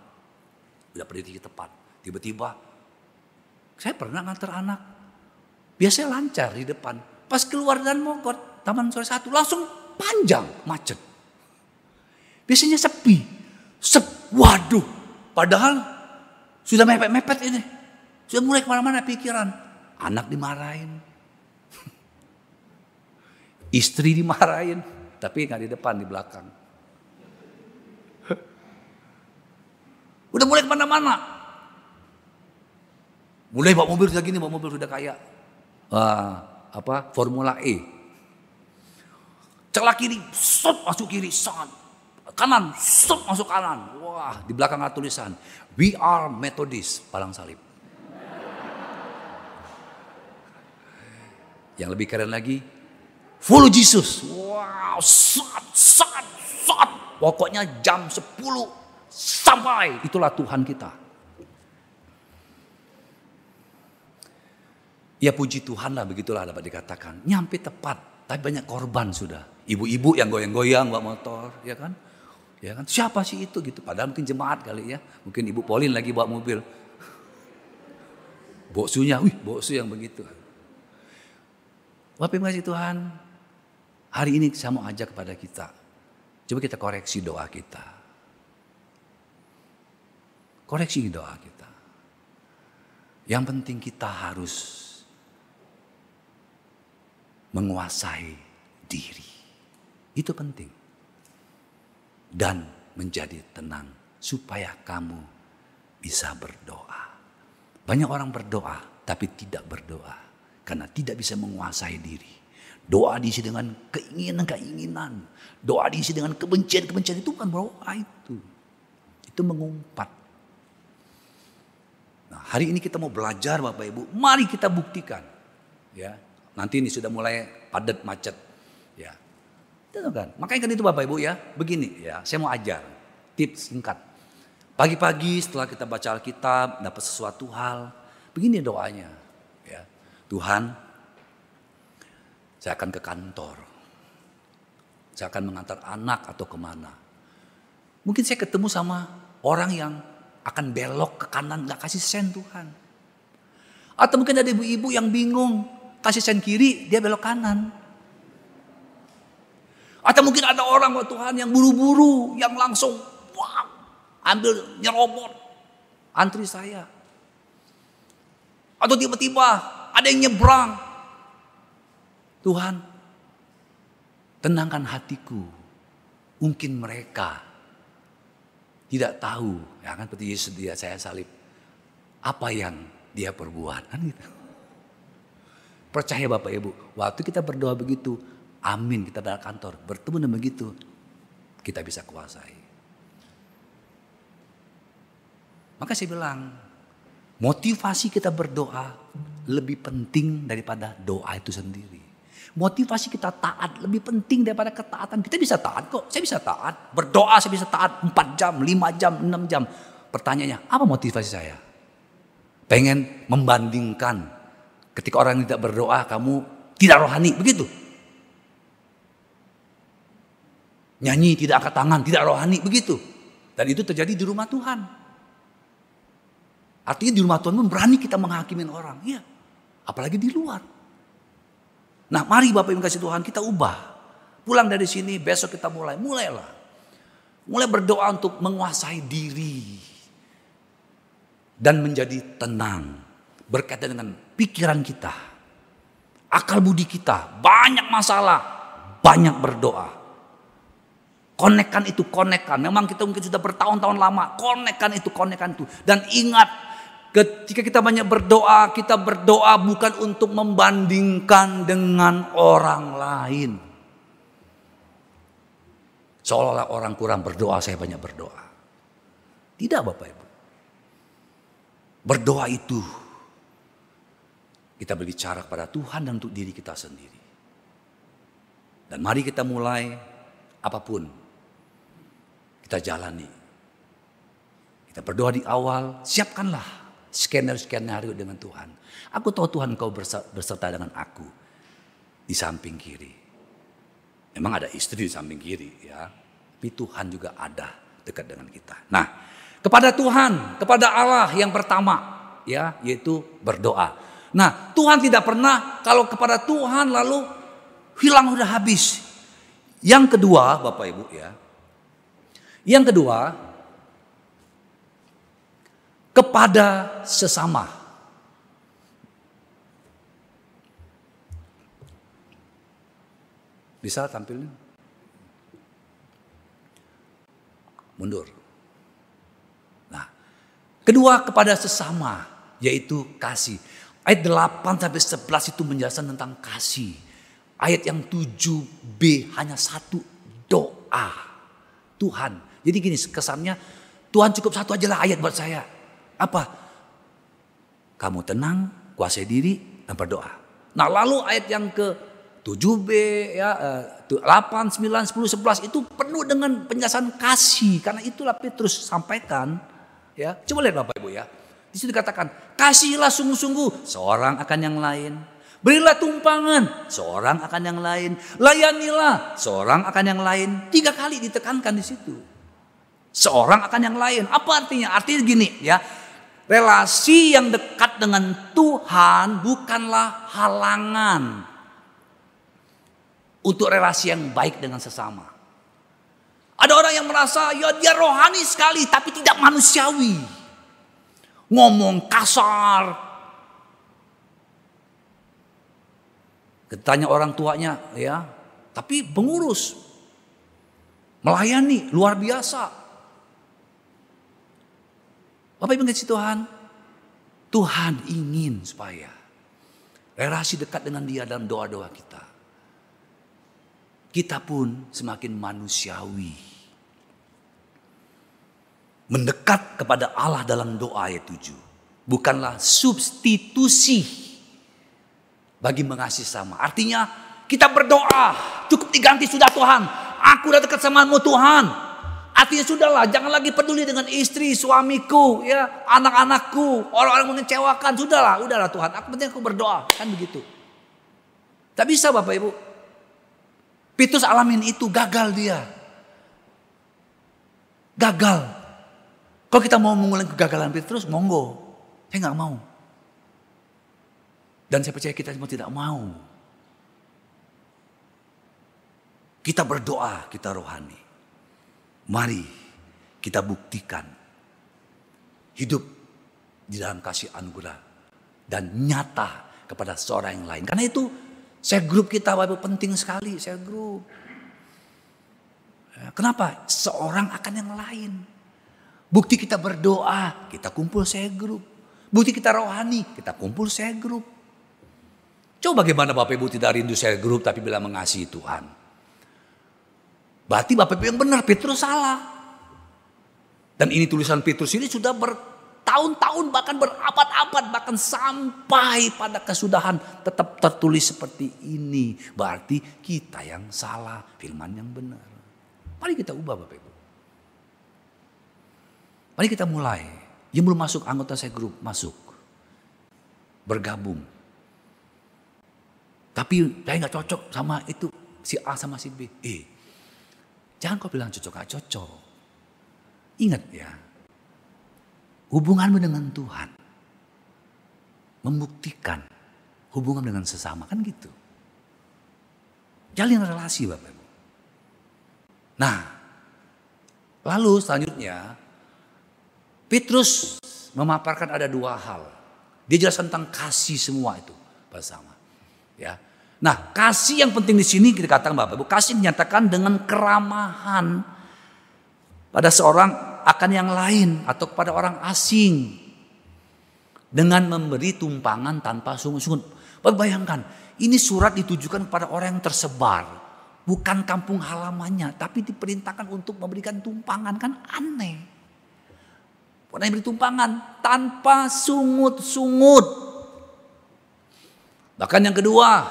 udah berdiri tepat, tiba-tiba saya pernah ngantar anak. Biasanya lancar di depan. Pas keluar dan ke Taman Sore Satu langsung panjang macet. Biasanya sepi. Sep, waduh. Padahal sudah mepet-mepet ini. Sudah mulai ke mana-mana pikiran. Anak dimarahin. Istri dimarahin. Tapi nggak di depan, di belakang. Udah mulai ke mana-mana. Mulai bawa mobil sudah gini, bawa mobil sudah kayak uh, apa Formula E. Celah kiri, sot masuk kiri, sangat kanan, sot masuk kanan. Wah, di belakang ada tulisan We are Methodist, palang salib. Yang lebih keren lagi, follow Jesus. Wow, sat, sat, sat. Pokoknya jam 10 sampai itulah Tuhan kita. Ya puji Tuhan lah begitulah dapat dikatakan. Nyampe tepat, tapi banyak korban sudah. Ibu-ibu yang goyang-goyang bawa motor, ya kan? Ya kan? Siapa sih itu gitu? Padahal mungkin jemaat kali ya. Mungkin Ibu Polin lagi bawa mobil. Boksunya, wih boksu yang begitu. Bapak kasih Tuhan, hari ini saya mau ajak kepada kita. Coba kita koreksi doa kita. Koreksi doa kita. Yang penting kita harus menguasai diri. Itu penting. Dan menjadi tenang supaya kamu bisa berdoa. Banyak orang berdoa tapi tidak berdoa karena tidak bisa menguasai diri. Doa diisi dengan keinginan-keinginan. Doa diisi dengan kebencian-kebencian itu bukan doa itu. Itu mengumpat. Nah, hari ini kita mau belajar Bapak Ibu, mari kita buktikan. Ya, Nanti ini sudah mulai padat macet. Ya. Itu kan. Makanya kan itu Bapak Ibu ya, begini ya, saya mau ajar tips singkat. Pagi-pagi setelah kita baca Alkitab, dapat sesuatu hal, begini doanya. Ya. Tuhan, saya akan ke kantor. Saya akan mengantar anak atau ke mana. Mungkin saya ketemu sama orang yang akan belok ke kanan, gak kasih sen Tuhan. Atau mungkin ada ibu-ibu yang bingung, kasih sen kiri, dia belok kanan. Atau mungkin ada orang buat Tuhan yang buru-buru, yang langsung wow, ambil nyerobot antri saya. Atau tiba-tiba ada yang nyebrang. Tuhan, tenangkan hatiku. Mungkin mereka tidak tahu, ya kan seperti Yesus dia saya salib. Apa yang dia perbuat kan gitu. Percaya Bapak Ibu, waktu kita berdoa begitu, amin kita dalam kantor, bertemu dengan begitu, kita bisa kuasai. Maka saya bilang, motivasi kita berdoa lebih penting daripada doa itu sendiri. Motivasi kita taat lebih penting daripada ketaatan. Kita bisa taat kok, saya bisa taat. Berdoa saya bisa taat 4 jam, 5 jam, 6 jam. Pertanyaannya, apa motivasi saya? Pengen membandingkan Ketika orang tidak berdoa, kamu tidak rohani, begitu. Nyanyi tidak angkat tangan, tidak rohani, begitu. Dan itu terjadi di rumah Tuhan. Artinya di rumah Tuhan pun berani kita menghakimi orang. Iya. Apalagi di luar. Nah mari Bapak Ibu kasih Tuhan kita ubah. Pulang dari sini besok kita mulai. Mulailah. Mulai berdoa untuk menguasai diri. Dan menjadi tenang berkaitan dengan pikiran kita, akal budi kita, banyak masalah, banyak berdoa. Konekkan itu, konekkan. Memang kita mungkin sudah bertahun-tahun lama, konekkan itu, konekkan itu. Dan ingat, ketika kita banyak berdoa, kita berdoa bukan untuk membandingkan dengan orang lain. Seolah-olah orang kurang berdoa, saya banyak berdoa. Tidak Bapak Ibu. berdoa itu kita berbicara kepada Tuhan dan untuk diri kita sendiri. Dan mari kita mulai apa pun kita jalani. Kita berdoa di awal, siapkanlah skenario-skenario dengan Tuhan. Aku tahu Tuhan kau berserta dengan aku di samping kiri. Memang ada istri di samping kiri ya. Tapi Tuhan juga ada dekat dengan kita. Nah, kepada Tuhan, kepada Allah yang pertama ya, yaitu berdoa. Nah, Tuhan tidak pernah kalau kepada Tuhan lalu hilang udah habis. Yang kedua, Bapak Ibu ya. Yang kedua, kepada sesama. Bisa tampilin? Mundur. Nah, kedua kepada sesama yaitu kasih. Ayat 8 sampai 11 itu menjelaskan tentang kasih. Ayat yang 7b hanya satu doa. Tuhan. Jadi gini kesannya Tuhan cukup satu aja lah ayat buat saya. Apa? Kamu tenang, kuasai diri dan berdoa. Nah lalu ayat yang ke 7b ya 8 9 10 11 itu penuh dengan penjelasan kasih karena itulah Petrus sampaikan ya coba lihat Bapak Ibu ya di situ dikatakan kasihlah sungguh-sungguh seorang akan yang lain. Berilah tumpangan seorang akan yang lain. Layanilah seorang akan yang lain. Tiga kali ditekankan di situ. Seorang akan yang lain. Apa artinya? Artinya gini ya. Relasi yang dekat dengan Tuhan bukanlah halangan untuk relasi yang baik dengan sesama. Ada orang yang merasa ya dia rohani sekali tapi tidak manusiawi. Ngomong kasar. Ketanya orang tuanya ya, tapi pengurus. Melayani luar biasa. Bapak Ibu ngasih Tuhan, Tuhan ingin supaya relasi dekat dengan dia dalam doa-doa kita kita pun semakin manusiawi. Mendekat kepada Allah dalam doa ayat 7. Bukanlah substitusi bagi mengasihi sama. Artinya kita berdoa cukup diganti sudah Tuhan. Aku udah dekat sama Tuhan. Artinya sudahlah, jangan lagi peduli dengan istri, suamiku, ya, anak-anakku, orang-orang mengecewakan. Sudahlah, udahlah Tuhan. Aku penting aku berdoa, kan begitu. Tak bisa Bapak Ibu. Petrus alamin itu gagal dia. Gagal. Kalau kita mau mengulangi kegagalan Petrus, monggo. Saya nggak mau. Dan saya percaya kita semua tidak mau. Kita berdoa, kita rohani. Mari kita buktikan hidup di dalam kasih anugerah dan nyata kepada seorang yang lain. Karena itu saya grup kita Bapak penting sekali, saya grup. Kenapa? Seorang akan yang lain. Bukti kita berdoa, kita kumpul saya grup. Bukti kita rohani, kita kumpul saya grup. Coba bagaimana Bapak Ibu tidak rindu saya grup tapi bila mengasihi Tuhan. Berarti Bapak Ibu yang benar, Petrus salah. Dan ini tulisan Petrus ini sudah ber, bertahun-tahun bahkan berabad-abad bahkan sampai pada kesudahan tetap tertulis seperti ini. Berarti kita yang salah, firman yang benar. Mari kita ubah Bapak Ibu. Mari kita mulai. Yang belum masuk anggota saya grup masuk. Bergabung. Tapi saya nggak cocok sama itu si A sama si B. Eh, jangan kau bilang cocok gak cocok. Ingat ya, Hubunganmu dengan Tuhan membuktikan hubungan dengan sesama kan gitu. Jalin relasi Bapak Ibu. Nah, lalu selanjutnya Petrus memaparkan ada dua hal. Dia jelaskan tentang kasih semua itu bersama. Ya. Nah, kasih yang penting di sini kita katakan Bapak Ibu, kasih dinyatakan dengan keramahan pada seorang akan yang lain atau kepada orang asing dengan memberi tumpangan tanpa sungguh-sungguh. Bayangkan, ini surat ditujukan kepada orang yang tersebar, bukan kampung halamannya, tapi diperintahkan untuk memberikan tumpangan kan aneh. Pernah beri tumpangan tanpa sungut-sungut. Bahkan yang kedua,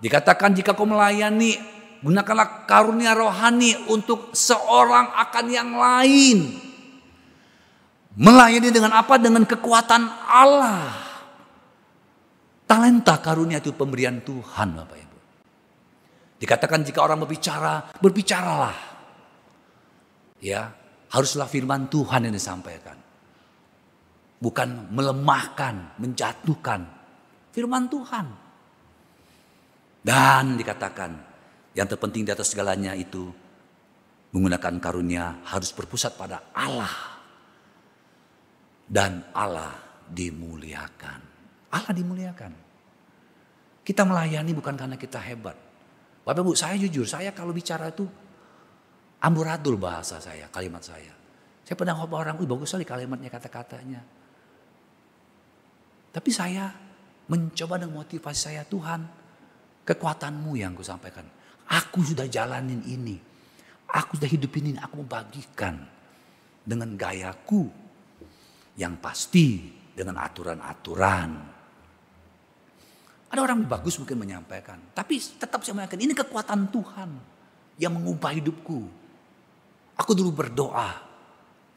dikatakan jika kau melayani, gunakanlah karunia rohani untuk seorang akan yang lain. Melayani dengan apa? Dengan kekuatan Allah. Talenta karunia itu pemberian Tuhan Bapak Ibu. Dikatakan jika orang berbicara, berbicaralah. Ya, haruslah firman Tuhan yang disampaikan. Bukan melemahkan, menjatuhkan. Firman Tuhan. Dan dikatakan yang terpenting di atas segalanya itu menggunakan karunia harus berpusat pada Allah. Dan Allah dimuliakan. Allah dimuliakan. Kita melayani bukan karena kita hebat. Bapak Ibu, saya jujur, saya kalau bicara itu amburadul bahasa saya, kalimat saya. Saya pernah ngobrol orang, wih bagus sekali kalimatnya, kata-katanya. Tapi saya mencoba dengan motivasi saya, Tuhan, kekuatanmu yang ku sampaikan. Aku sudah jalanin ini. Aku sudah hidupin ini, aku membagikan dengan gayaku yang pasti dengan aturan-aturan ada orang bagus mungkin menyampaikan. Tapi tetap saya mengatakan ini kekuatan Tuhan yang mengubah hidupku. Aku dulu berdoa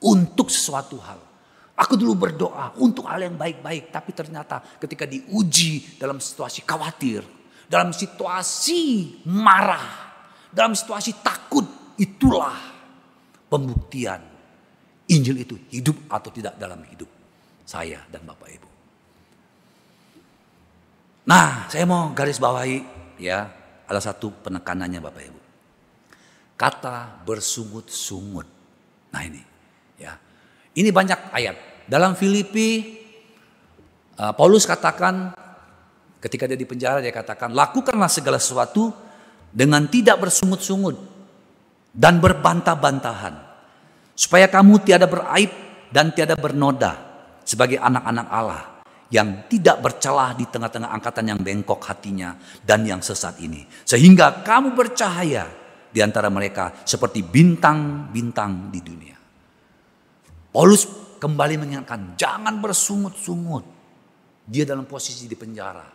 untuk sesuatu hal. Aku dulu berdoa untuk hal yang baik-baik. Tapi ternyata ketika diuji dalam situasi khawatir. Dalam situasi marah. Dalam situasi takut. Itulah pembuktian. Injil itu hidup atau tidak dalam hidup saya dan Bapak Ibu. Nah, saya mau garis bawahi ya, ada satu penekanannya Bapak Ibu. Kata bersungut-sungut. Nah ini, ya. Ini banyak ayat. Dalam Filipi, uh, Paulus katakan ketika dia di penjara dia katakan, lakukanlah segala sesuatu dengan tidak bersungut-sungut dan berbantah-bantahan, supaya kamu tiada beraib dan tiada bernoda sebagai anak-anak Allah yang tidak bercelah di tengah-tengah angkatan yang bengkok hatinya dan yang sesat ini. Sehingga kamu bercahaya di antara mereka seperti bintang-bintang di dunia. Paulus kembali mengingatkan, jangan bersungut-sungut. Dia dalam posisi di penjara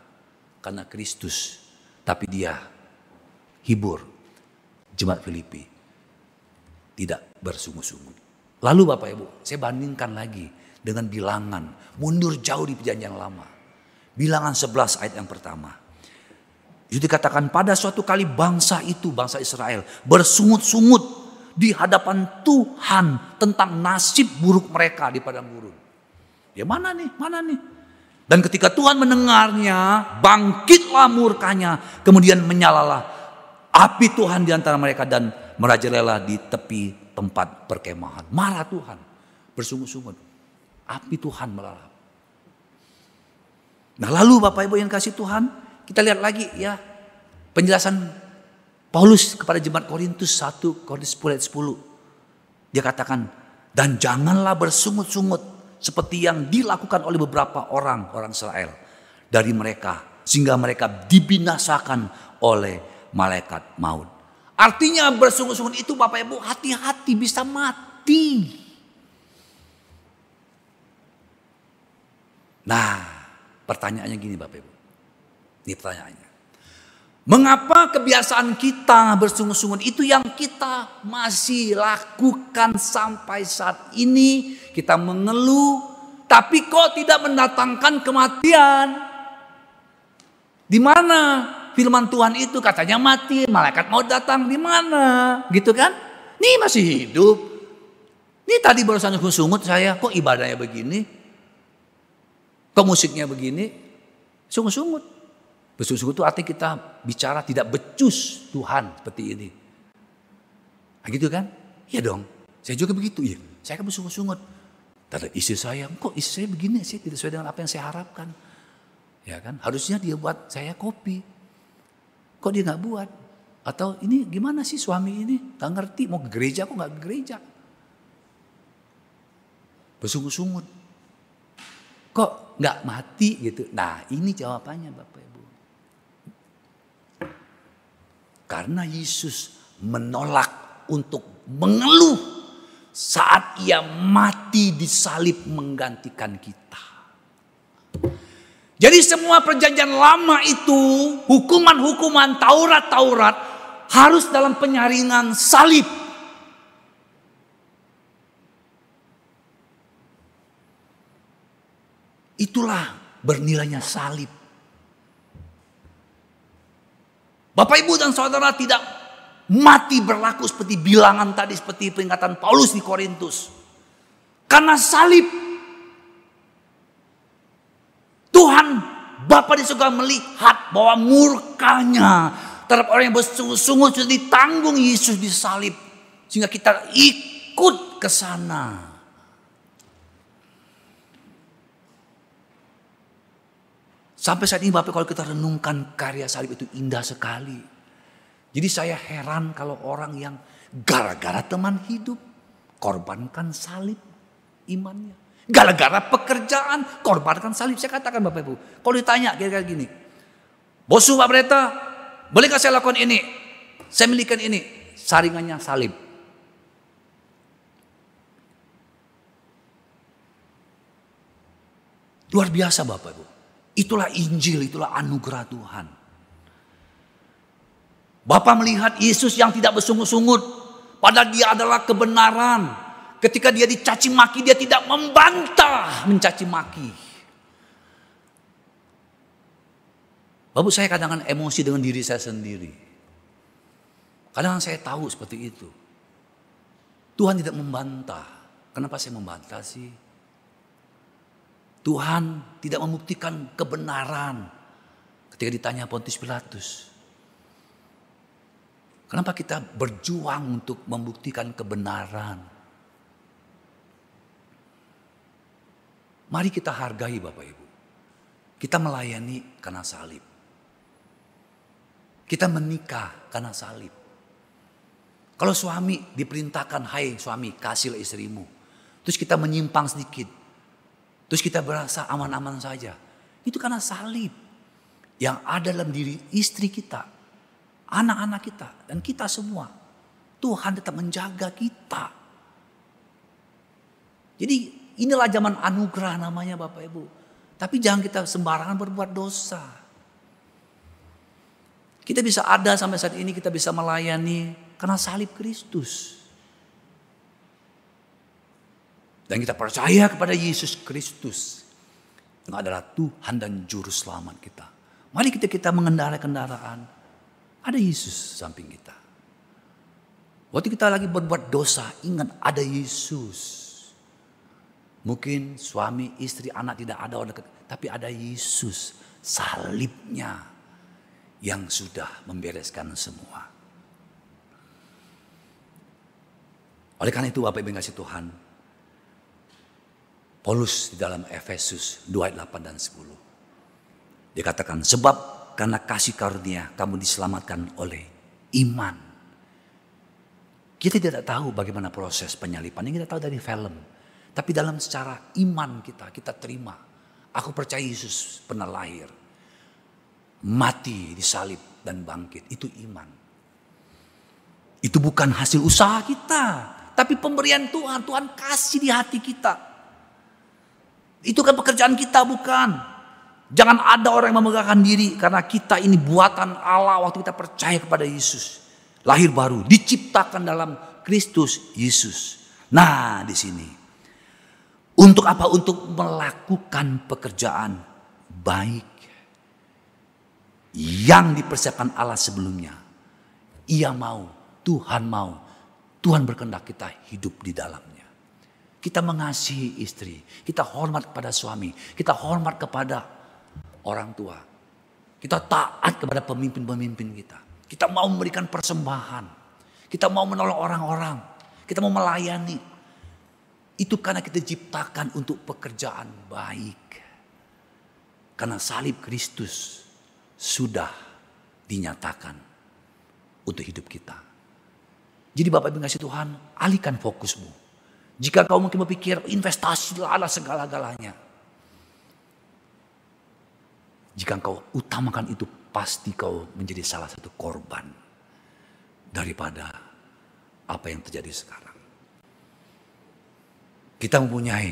karena Kristus. Tapi dia hibur jemaat Filipi. Tidak bersungut-sungut. Lalu Bapak Ibu, saya bandingkan lagi dengan bilangan. Mundur jauh di perjanjian lama. Bilangan 11 ayat yang pertama. Itu dikatakan pada suatu kali bangsa itu, bangsa Israel bersungut-sungut di hadapan Tuhan tentang nasib buruk mereka di padang gurun. Ya mana nih, mana nih? Dan ketika Tuhan mendengarnya, bangkitlah murkanya, kemudian menyalalah api Tuhan di antara mereka dan merajalela di tepi tempat perkemahan. Marah Tuhan, bersungut-sungut. Api Tuhan melalap. Nah lalu Bapak Ibu yang kasih Tuhan, kita lihat lagi ya penjelasan Paulus kepada jemaat Korintus 1 Korintus 10 ayat 10. Dia katakan, dan janganlah bersungut-sungut seperti yang dilakukan oleh beberapa orang, orang Israel. Dari mereka, sehingga mereka dibinasakan oleh malaikat maut. Artinya bersungut-sungut itu Bapak Ibu hati-hati bisa mati. Nah, pertanyaannya gini Bapak Ibu. Ini pertanyaannya. Mengapa kebiasaan kita bersungut-sungut itu yang kita masih lakukan sampai saat ini? Kita mengeluh, tapi kok tidak mendatangkan kematian? Di mana firman Tuhan itu katanya mati, malaikat mau datang di mana? Gitu kan? Ini masih hidup. Ini tadi barusan sungut saya, kok ibadahnya begini? Kok musiknya begini? Sungut-sungut. Bersungut-sungut itu artinya kita bicara tidak becus Tuhan seperti ini. Nah gitu kan? Iya dong. Saya juga begitu. Iya. Saya kan bersungut-sungut. Tadi istri saya, kok istri saya begini sih? Tidak sesuai dengan apa yang saya harapkan. Ya kan? Harusnya dia buat saya kopi. Kok dia nggak buat? Atau ini gimana sih suami ini? Gak ngerti mau ke gereja kok nggak ke gereja? Bersungut-sungut. Kok nggak mati gitu. Nah ini jawabannya Bapak Ibu. Karena Yesus menolak untuk mengeluh saat ia mati di salib menggantikan kita. Jadi semua perjanjian lama itu, hukuman-hukuman Taurat-Taurat harus dalam penyaringan salib. Itulah bernilainya salib. Bapak ibu dan saudara tidak mati berlaku seperti bilangan tadi seperti peringatan Paulus di Korintus. Karena salib Tuhan Bapa di surga melihat bahwa murkanya terhadap orang yang bersungguh-sungguh sudah ditanggung Yesus di salib. Sehingga kita ikut ke sana. Sampai saat ini Bapak kalau kita renungkan karya salib itu indah sekali. Jadi saya heran kalau orang yang gara-gara teman hidup korbankan salib imannya. Gara-gara pekerjaan korbankan salib. Saya katakan Bapak Ibu. Kalau ditanya kira-kira gini. Bosu Pak Breta, bolehkah saya lakukan ini? Saya milikan ini. Saringannya salib. Luar biasa Bapak Ibu. Itulah Injil, itulah anugerah Tuhan. Bapak melihat Yesus yang tidak bersungut-sungut. Padahal dia adalah kebenaran. Ketika dia dicaci maki, dia tidak membantah mencaci maki. Bapak saya kadang-kadang emosi dengan diri saya sendiri. Kadang, -kadang saya tahu seperti itu. Tuhan tidak membantah. Kenapa saya membantah sih? Tuhan tidak membuktikan kebenaran ketika ditanya Pontius Pilatus. Kenapa kita berjuang untuk membuktikan kebenaran? Mari kita hargai Bapak Ibu. Kita melayani karena salib. Kita menikah karena salib. Kalau suami diperintahkan, hai suami kasihlah istrimu. Terus kita menyimpang sedikit. Terus kita berasa aman-aman saja. Itu karena salib yang ada dalam diri istri kita, anak-anak kita, dan kita semua. Tuhan tetap menjaga kita. Jadi inilah zaman anugerah namanya Bapak Ibu. Tapi jangan kita sembarangan berbuat dosa. Kita bisa ada sampai saat ini, kita bisa melayani karena salib Kristus. Dan kita percaya kepada Yesus Kristus. Yang adalah Tuhan dan Juru Selamat kita. Mari kita kita mengendarai kendaraan. Ada Yesus samping kita. Waktu kita lagi berbuat dosa, ingat ada Yesus. Mungkin suami, istri, anak tidak ada orang dekat. Tapi ada Yesus. Salibnya yang sudah membereskan semua. Oleh karena itu Bapak Ibu kasih Tuhan, Paulus di dalam Efesus 2 ayat 8 dan 10. Dikatakan sebab karena kasih karunia kamu diselamatkan oleh iman. Kita tidak tahu bagaimana proses penyalipan. Yang kita tahu dari film. Tapi dalam secara iman kita, kita terima. Aku percaya Yesus pernah lahir. Mati disalib dan bangkit. Itu iman. Itu bukan hasil usaha kita. Tapi pemberian Tuhan. Tuhan kasih di hati kita. Itu kan pekerjaan kita bukan. Jangan ada orang yang memegahkan diri karena kita ini buatan Allah waktu kita percaya kepada Yesus. Lahir baru, diciptakan dalam Kristus Yesus. Nah, di sini. Untuk apa? Untuk melakukan pekerjaan baik yang dipersiapkan Allah sebelumnya. Ia mau, Tuhan mau, Tuhan berkehendak kita hidup di dalamnya. Kita mengasihi istri, kita hormat kepada suami, kita hormat kepada orang tua. Kita taat kepada pemimpin-pemimpin kita. Kita mau memberikan persembahan. Kita mau menolong orang-orang. Kita mau melayani. Itu karena kita ciptakan untuk pekerjaan baik. Karena salib Kristus sudah dinyatakan untuk hidup kita. Jadi Bapak Ibu kasih Tuhan, alihkan fokusmu jika kau mungkin berpikir investasi adalah segala-galanya. Jika kau utamakan itu pasti kau menjadi salah satu korban daripada apa yang terjadi sekarang. Kita mempunyai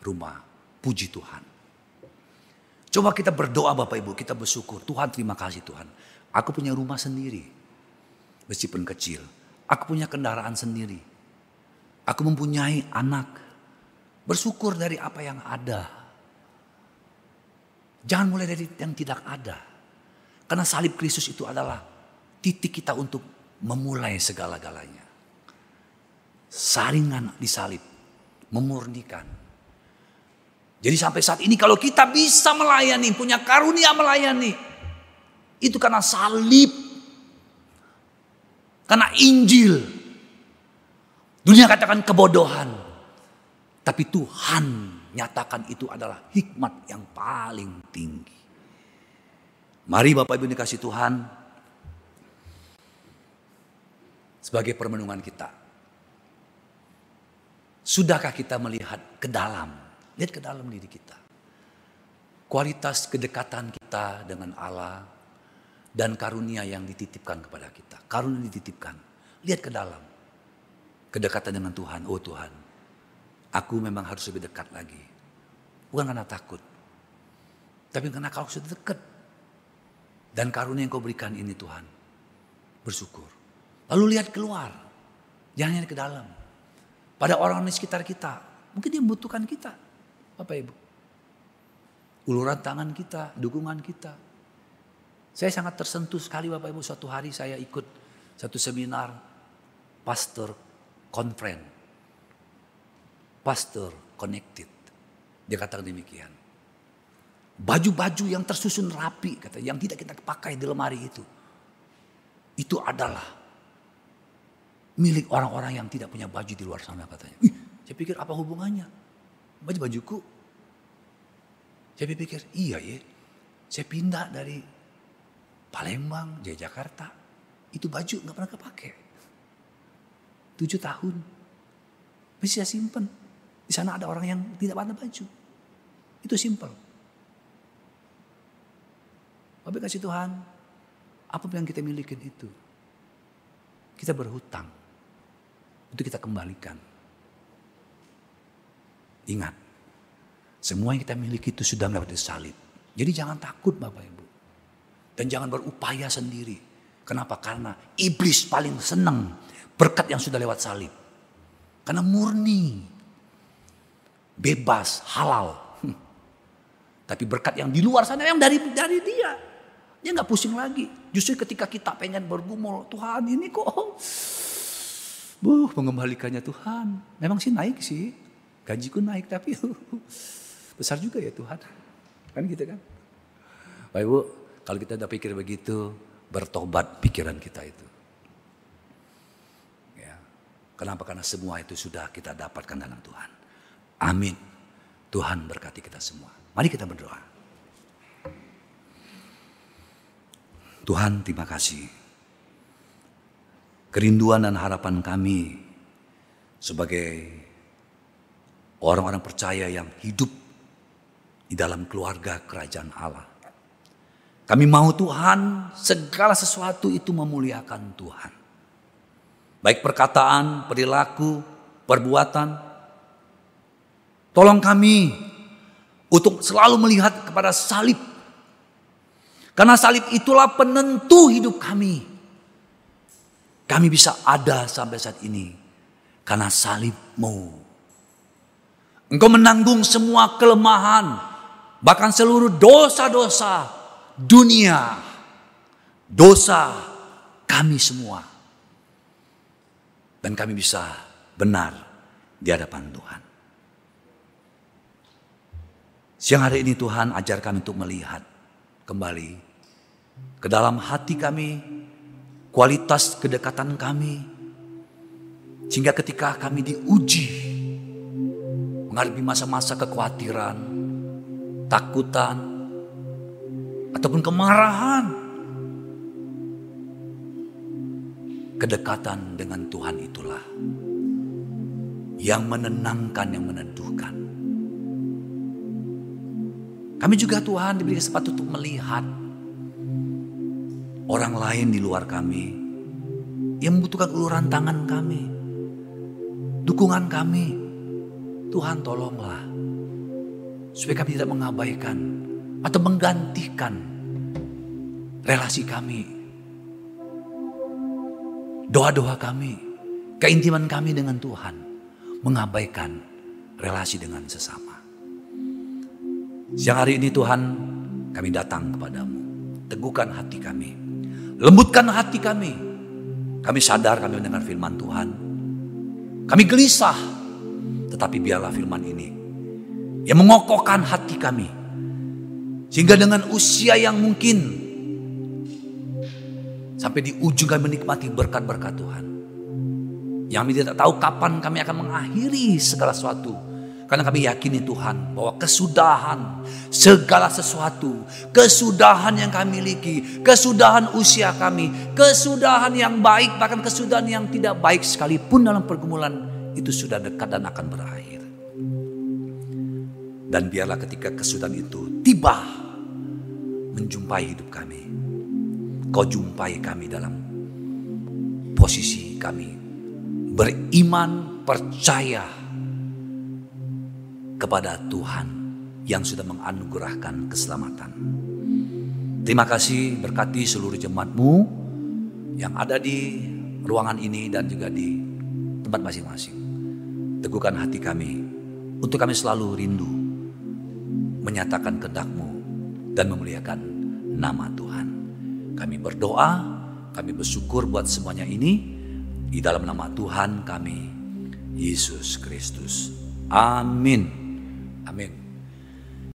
rumah, puji Tuhan. Coba kita berdoa Bapak Ibu, kita bersyukur. Tuhan terima kasih Tuhan. Aku punya rumah sendiri. Meskipun kecil. Aku punya kendaraan sendiri. Aku mempunyai anak. Bersyukur dari apa yang ada. Jangan mulai dari yang tidak ada. Karena salib Kristus itu adalah titik kita untuk memulai segala-galanya. Saringan di salib. Memurnikan. Jadi sampai saat ini kalau kita bisa melayani, punya karunia melayani. Itu karena salib. Karena Injil. Dunia katakan kebodohan. Tapi Tuhan nyatakan itu adalah hikmat yang paling tinggi. Mari Bapak Ibu dikasih Tuhan. Sebagai permenungan kita. Sudahkah kita melihat ke dalam? Lihat ke dalam diri kita. Kualitas kedekatan kita dengan Allah dan karunia yang dititipkan kepada kita. Karunia dititipkan. Lihat ke dalam. Kedekatan dengan Tuhan. Oh Tuhan, aku memang harus lebih dekat lagi. Bukan karena takut. Tapi karena kau sudah dekat. Dan karunia yang kau berikan ini Tuhan. Bersyukur. Lalu lihat keluar. Jangan hanya ke dalam. Pada orang di sekitar kita. Mungkin dia membutuhkan kita. Bapak Ibu. Uluran tangan kita, dukungan kita. Saya sangat tersentuh sekali Bapak Ibu. Suatu hari saya ikut satu seminar pastor conference. Pastor connected. Dia katakan demikian. Baju-baju yang tersusun rapi, kata yang tidak kita pakai di lemari itu. Itu adalah milik orang-orang yang tidak punya baju di luar sana katanya. Ih, saya pikir apa hubungannya? Baju-bajuku. Saya pikir iya ya. Saya pindah dari Palembang, dari Jakarta. Itu baju nggak pernah kepake. Tujuh tahun. Saya simpen. Di sana ada orang yang tidak ada baju. Itu simple. Tapi kasih Tuhan, apa yang kita miliki itu, kita berhutang. Itu kita kembalikan. Ingat, semua yang kita miliki itu sudah mendapat salib. Jadi jangan takut Bapak Ibu. Dan jangan berupaya sendiri. Kenapa? Karena iblis paling senang berkat yang sudah lewat salib. Karena murni, bebas, halal. Tapi berkat yang di luar sana yang dari dari dia. Dia nggak pusing lagi. Justru ketika kita pengen bergumul, Tuhan ini kok, buh mengembalikannya Tuhan. Memang sih naik sih, gajiku naik tapi besar juga ya Tuhan. Kan gitu kan. Bapak Ibu, kalau kita udah pikir begitu, bertobat pikiran kita itu. Kenapa? Karena semua itu sudah kita dapatkan dalam Tuhan. Amin. Tuhan berkati kita semua. Mari kita berdoa. Tuhan terima kasih. Kerinduan dan harapan kami sebagai orang-orang percaya yang hidup di dalam keluarga kerajaan Allah. Kami mau Tuhan segala sesuatu itu memuliakan Tuhan. Baik perkataan, perilaku, perbuatan. Tolong kami untuk selalu melihat kepada salib karena salib itulah penentu hidup kami. Kami bisa ada sampai saat ini. Karena salibmu. Engkau menanggung semua kelemahan. Bahkan seluruh dosa-dosa dunia. Dosa kami semua. Dan kami bisa benar di hadapan Tuhan. Siang hari ini Tuhan ajar kami untuk melihat kembali ke dalam hati kami, kualitas kedekatan kami, sehingga ketika kami diuji, menghadapi masa-masa kekhawatiran, takutan, ataupun kemarahan, kedekatan dengan Tuhan itulah yang menenangkan, yang meneduhkan. Kami juga Tuhan diberi kesempatan untuk melihat orang lain di luar kami yang membutuhkan uluran tangan kami, dukungan kami. Tuhan tolonglah. Supaya kami tidak mengabaikan atau menggantikan relasi kami. Doa-doa kami, keintiman kami dengan Tuhan. Mengabaikan relasi dengan sesama. Siang hari ini Tuhan kami datang kepadamu. Teguhkan hati kami. Lembutkan hati kami. Kami sadar kami mendengar firman Tuhan. Kami gelisah. Tetapi biarlah firman ini yang mengokohkan hati kami. Sehingga dengan usia yang mungkin sampai di ujung kami menikmati berkat-berkat Tuhan. Yang kami tidak tahu kapan kami akan mengakhiri segala sesuatu. Karena kami yakini Tuhan bahwa kesudahan segala sesuatu, kesudahan yang kami miliki, kesudahan usia kami, kesudahan yang baik, bahkan kesudahan yang tidak baik sekalipun dalam pergumulan itu sudah dekat dan akan berakhir. Dan biarlah ketika kesudahan itu tiba menjumpai hidup kami, kau jumpai kami dalam posisi kami beriman, percaya kepada Tuhan yang sudah menganugerahkan keselamatan. Terima kasih berkati seluruh jemaatmu yang ada di ruangan ini dan juga di tempat masing-masing. Teguhkan hati kami untuk kami selalu rindu menyatakan kehendakmu dan memuliakan nama Tuhan. Kami berdoa, kami bersyukur buat semuanya ini. Di dalam nama Tuhan kami, Yesus Kristus. Amin. Amin.